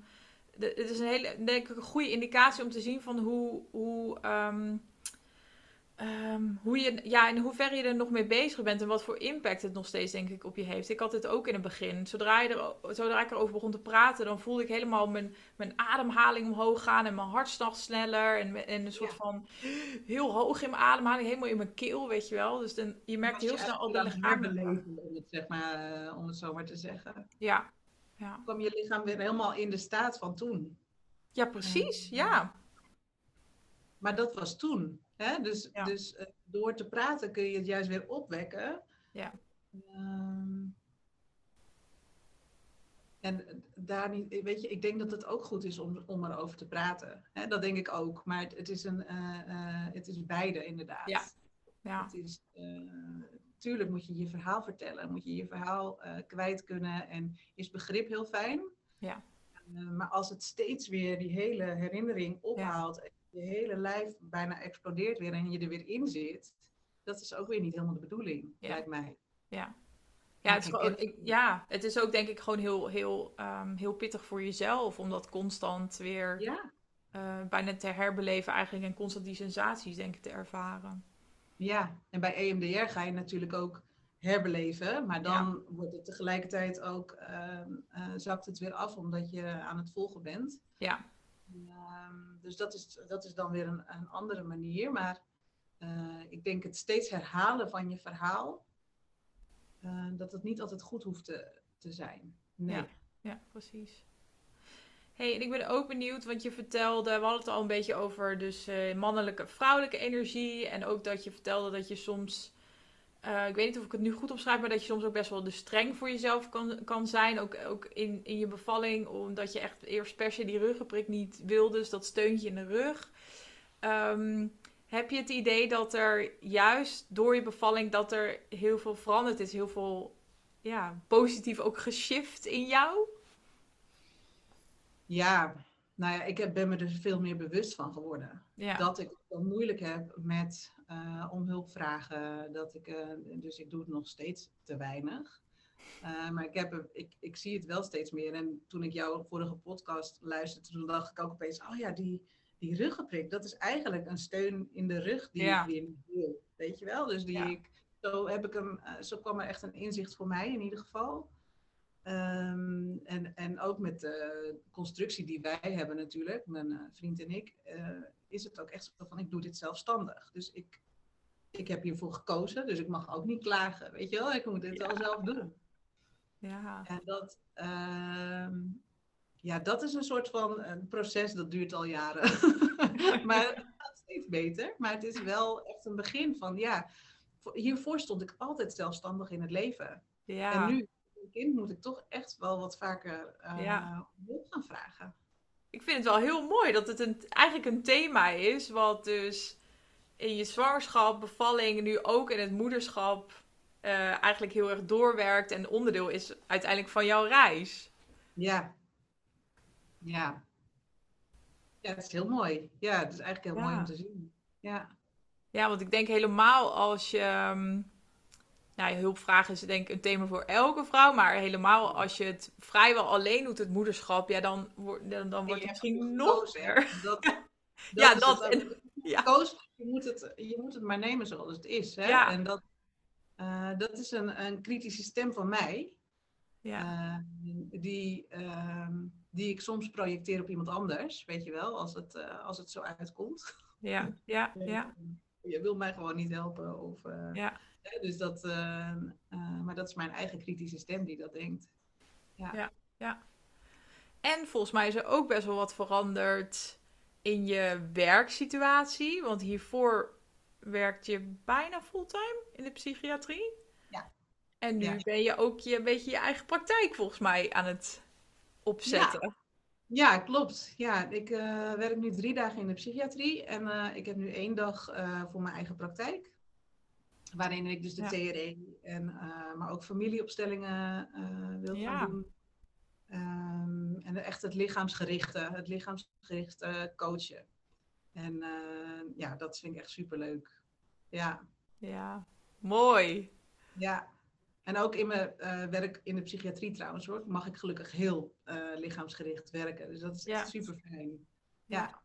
Speaker 1: het is een hele, denk ik, een goede indicatie om te zien van hoe, hoe, ehm, hoe je, ja, in hoeverre je er nog mee bezig bent en wat voor impact het nog steeds, denk ik, op je heeft. Ik had het ook in het begin. Zodra, je er, zodra ik erover begon te praten, dan voelde ik helemaal mijn, mijn ademhaling omhoog gaan en mijn hartslag sneller. En, en een soort
Speaker 2: Ja.
Speaker 1: van heel hoog in mijn ademhaling, helemaal in mijn keel, weet je wel. Dus dan, je merkt heel snel al lichamelijke...
Speaker 2: herbeleven, om het, zeg maar, eh, om het zo maar te zeggen.
Speaker 1: Ja, ja.
Speaker 2: kwam je lichaam weer helemaal in de staat van toen.
Speaker 1: ja, precies.
Speaker 2: Ja. Maar dat was toen. Hè? Dus,
Speaker 1: Ja.
Speaker 2: dus eh, door te praten kun je het juist weer opwekken.
Speaker 1: Ja.
Speaker 2: Ehm, en daar niet, weet je, ik denk dat het ook goed is om, om erover te praten. Hè? Dat denk ik ook. Maar het, het is, een, eh, eh, het is beide inderdaad.
Speaker 1: Ja. ja.
Speaker 2: Het is, eh, tuurlijk moet je je verhaal vertellen, moet je je verhaal eh, kwijt kunnen en is begrip heel fijn.
Speaker 1: Ja.
Speaker 2: Eh, maar als het steeds weer die hele herinnering ophaalt, en je hele lijf bijna explodeert weer en je er weer in zit, dat is ook weer niet helemaal de bedoeling,
Speaker 1: Ja.
Speaker 2: lijkt mij.
Speaker 1: Ja. Ja, het is, gewoon, ik- ja, het is ook denk ik gewoon heel, heel, ehm, heel pittig voor jezelf. Om dat constant weer
Speaker 2: Ja,
Speaker 1: eh, bijna te herbeleven eigenlijk. En constant die sensaties denk ik te ervaren.
Speaker 2: Ja. En bij EMDR ga je natuurlijk ook herbeleven, maar dan wordt het tegelijkertijd ook, ehm, eh, zakt het weer af omdat je aan het volgen bent.
Speaker 1: Ja,
Speaker 2: Ehm, dus dat is, dat is dan weer een, een andere manier. Maar eh, ik denk het steeds herhalen van je verhaal, eh, dat het niet altijd goed hoeft te, te zijn. Nee.
Speaker 1: Ja. ja, precies. Hey, en ik ben ook benieuwd, want je vertelde, we hadden het al een beetje over dus eh, mannelijke, vrouwelijke energie. En ook dat je vertelde dat je soms, eh, ik weet niet of ik het nu goed opschrijf, maar dat je soms ook best wel de streng voor jezelf kan, kan zijn. Ook, ook in, in je bevalling, omdat je echt eerst per se die ruggenprik niet wilde, dus dat steuntje in de rug. Ehm, heb je het idee dat er juist door je bevalling dat er heel veel veranderd is, heel veel ja, positief ook geshift in jou?
Speaker 2: Ja, nou ja, ik ben me er veel meer bewust van geworden.
Speaker 1: Ja.
Speaker 2: Dat ik het moeilijk heb met uh, om hulp vragen. Dat ik, uh, dus ik doe het nog steeds te weinig. Uh, maar ik, heb, ik, ik zie het wel steeds meer. En toen ik jouw vorige podcast luisterde, toen dacht ik ook opeens, oh ja, die, die ruggenprik, dat is eigenlijk een steun in de rug die
Speaker 1: Ja.
Speaker 2: ik weer niet wil. Weet je wel? Dus die
Speaker 1: Ja.
Speaker 2: ik, zo, heb ik hem, eh, zo kwam er echt een inzicht voor mij in ieder geval. Ehm, en, en ook met de constructie die wij hebben natuurlijk, mijn eh, vriend en ik, eh, is het ook echt zo van ik doe dit zelfstandig. Dus ik, ik heb hiervoor gekozen, dus ik mag ook niet klagen. Weet je wel, ik moet dit
Speaker 1: Ja.
Speaker 2: wel zelf doen.
Speaker 1: Ja.
Speaker 2: En dat, ehm, ja, dat is een soort van een proces dat duurt al jaren. (laughs) maar het gaat steeds beter. Maar het is wel echt een begin van, ja, voor- hiervoor stond ik altijd zelfstandig in het leven.
Speaker 1: Ja.
Speaker 2: En nu, een kind, moet ik toch echt wel wat vaker eh
Speaker 1: Ja.
Speaker 2: hulp gaan vragen.
Speaker 1: Ik vind het wel heel mooi dat het een, eigenlijk een thema is wat dus in je zwangerschap, bevalling, nu ook in het moederschap eh, eigenlijk heel erg doorwerkt en onderdeel is uiteindelijk van jouw reis.
Speaker 2: Ja. Ja. Ja, het is heel mooi. Ja, het is eigenlijk heel mooi om te zien. Ja.
Speaker 1: Ja, want ik denk helemaal als je. ehm, Nou, hulpvragen is denk ik een thema voor elke vrouw. Maar helemaal als je het vrijwel alleen doet, het moederschap. Ja, dan, wordt dan, dan wordt het misschien nog meer. (laughs)
Speaker 2: Dat,
Speaker 1: Ja, dat en- ja.
Speaker 2: Gekozen, je, moet het, je moet het maar nemen zoals het is. Hè?
Speaker 1: Ja.
Speaker 2: En dat, eh, dat is een, een kritische stem van mij.
Speaker 1: Ja,
Speaker 2: eh, die, ehm, die ik soms projecteer op iemand anders. Weet je wel, als het, eh, als het zo uitkomt.
Speaker 1: ja, ja, ja. (laughs)
Speaker 2: Je wil mij gewoon niet helpen. Of, eh,
Speaker 1: Ja.
Speaker 2: hè, dus dat, eh, eh, maar dat is mijn eigen kritische stem die dat denkt.
Speaker 1: En volgens mij is er ook best wel wat veranderd in je werksituatie. Want hiervoor werkte je bijna fulltime in de psychiatrie.
Speaker 2: Ja.
Speaker 1: En nu
Speaker 2: Ja.
Speaker 1: ben je ook je, een beetje je eigen praktijk volgens mij aan het opzetten.
Speaker 2: Ja, klopt. Ja, ik eh, werk nu drie dagen in de psychiatrie en eh, ik heb nu één dag eh, voor mijn eigen praktijk. Waarin ik dus de
Speaker 1: Ja.
Speaker 2: TRE en, maar ook familieopstellingen wil
Speaker 1: Ja.
Speaker 2: gaan doen. Ehm, en echt het lichaamsgerichte, het lichaamsgerichte coachen. En ja, dat vind ik echt superleuk. Ja,
Speaker 1: Ja, mooi.
Speaker 2: ja. En ook in mijn eh, werk in de psychiatrie trouwens hoor, mag ik gelukkig heel eh, lichaamsgericht werken. Dus dat is
Speaker 1: Ja.
Speaker 2: super fijn. Ja.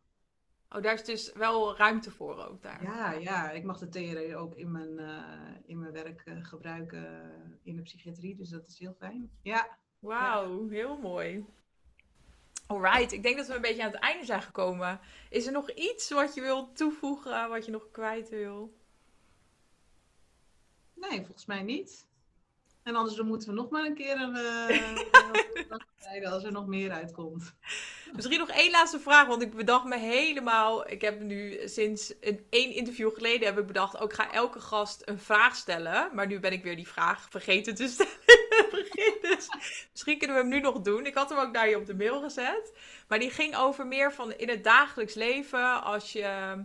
Speaker 1: Oh, daar is dus wel ruimte voor ook daar.
Speaker 2: Ja, ja, ik mag de TRE ook in mijn, eh, in mijn werk gebruiken in de psychiatrie, dus dat is heel fijn. Ja,
Speaker 1: Wauw, heel mooi. Alright, ik denk dat we een beetje aan het einde zijn gekomen. Is er nog iets wat je wilt toevoegen, wat je nog kwijt wil?
Speaker 2: nee, volgens mij niet. En anders dan moeten we nog maar een keer een (laughs) uh, als er nog meer uitkomt.
Speaker 1: Misschien nog één laatste vraag, want ik bedacht me helemaal. Ik heb nu sinds een, één interview geleden heb ik bedacht, ook ik ga elke gast een vraag stellen. Maar nu ben ik weer die vraag vergeten te stellen. (laughs) Dus misschien kunnen we hem nu nog doen. Ik had hem ook naar je op de mail gezet. Maar die ging over meer van in het dagelijks leven. Als je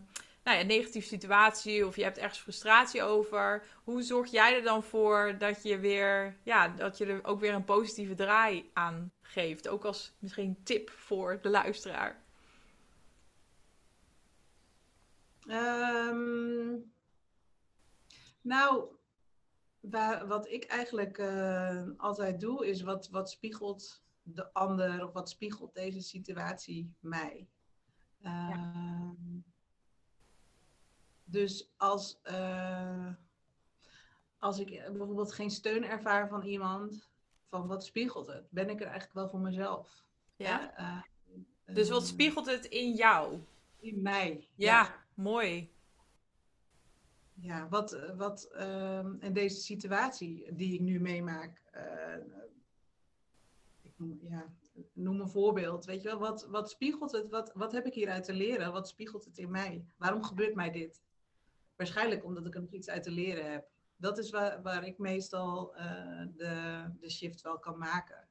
Speaker 1: nou ja, een negatieve situatie of je hebt ergens frustratie over. Hoe zorg jij er dan voor dat je weer, ja, dat je er ook weer een positieve draai aan geeft? Ook als misschien tip voor de luisteraar.
Speaker 2: Um, nou, wat ik eigenlijk uh, altijd doe, is wat, wat spiegelt de ander of wat spiegelt deze situatie mij. Uh, ja. Dus als, uh, als ik bijvoorbeeld geen steun ervaar van iemand, van wat spiegelt het? Ben ik er eigenlijk wel voor mezelf?
Speaker 1: Ja. Uh, dus wat spiegelt het in jou?
Speaker 2: In mij.
Speaker 1: Ja, ja. mooi.
Speaker 2: Ja, wat, wat uh, in deze situatie die ik nu meemaak, uh, ik noem, ja, noem een voorbeeld. Weet je wel, wat, wat spiegelt het? Wat, wat heb ik hieruit te leren? Wat spiegelt het in mij? Waarom gebeurt mij dit? Waarschijnlijk omdat ik er nog iets uit te leren heb. Dat is waar, waar ik meestal uh, de, de shift wel kan maken.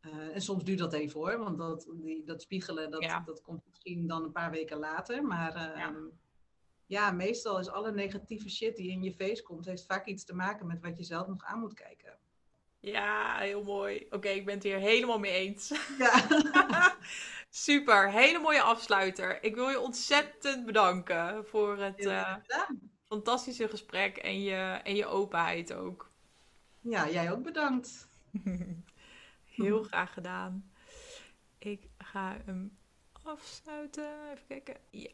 Speaker 2: Uh, en soms duurt dat even hoor, want dat, die, dat spiegelen, dat, ja. dat komt misschien dan een paar weken later. Maar uh, ja. ja. meestal is alle negatieve shit die in je face komt, heeft vaak iets te maken met wat je zelf nog aan moet kijken.
Speaker 1: Ja, heel mooi. Oké, ik ben het hier helemaal mee eens.
Speaker 2: Ja. (laughs)
Speaker 1: Super, hele mooie afsluiter. Ik wil je ontzettend bedanken voor het eh, fantastische gesprek en je, en je openheid ook.
Speaker 2: Ja, jij ook bedankt. (laughs)
Speaker 1: Heel graag gedaan. Ik ga hem afsluiten. Even kijken. Ja.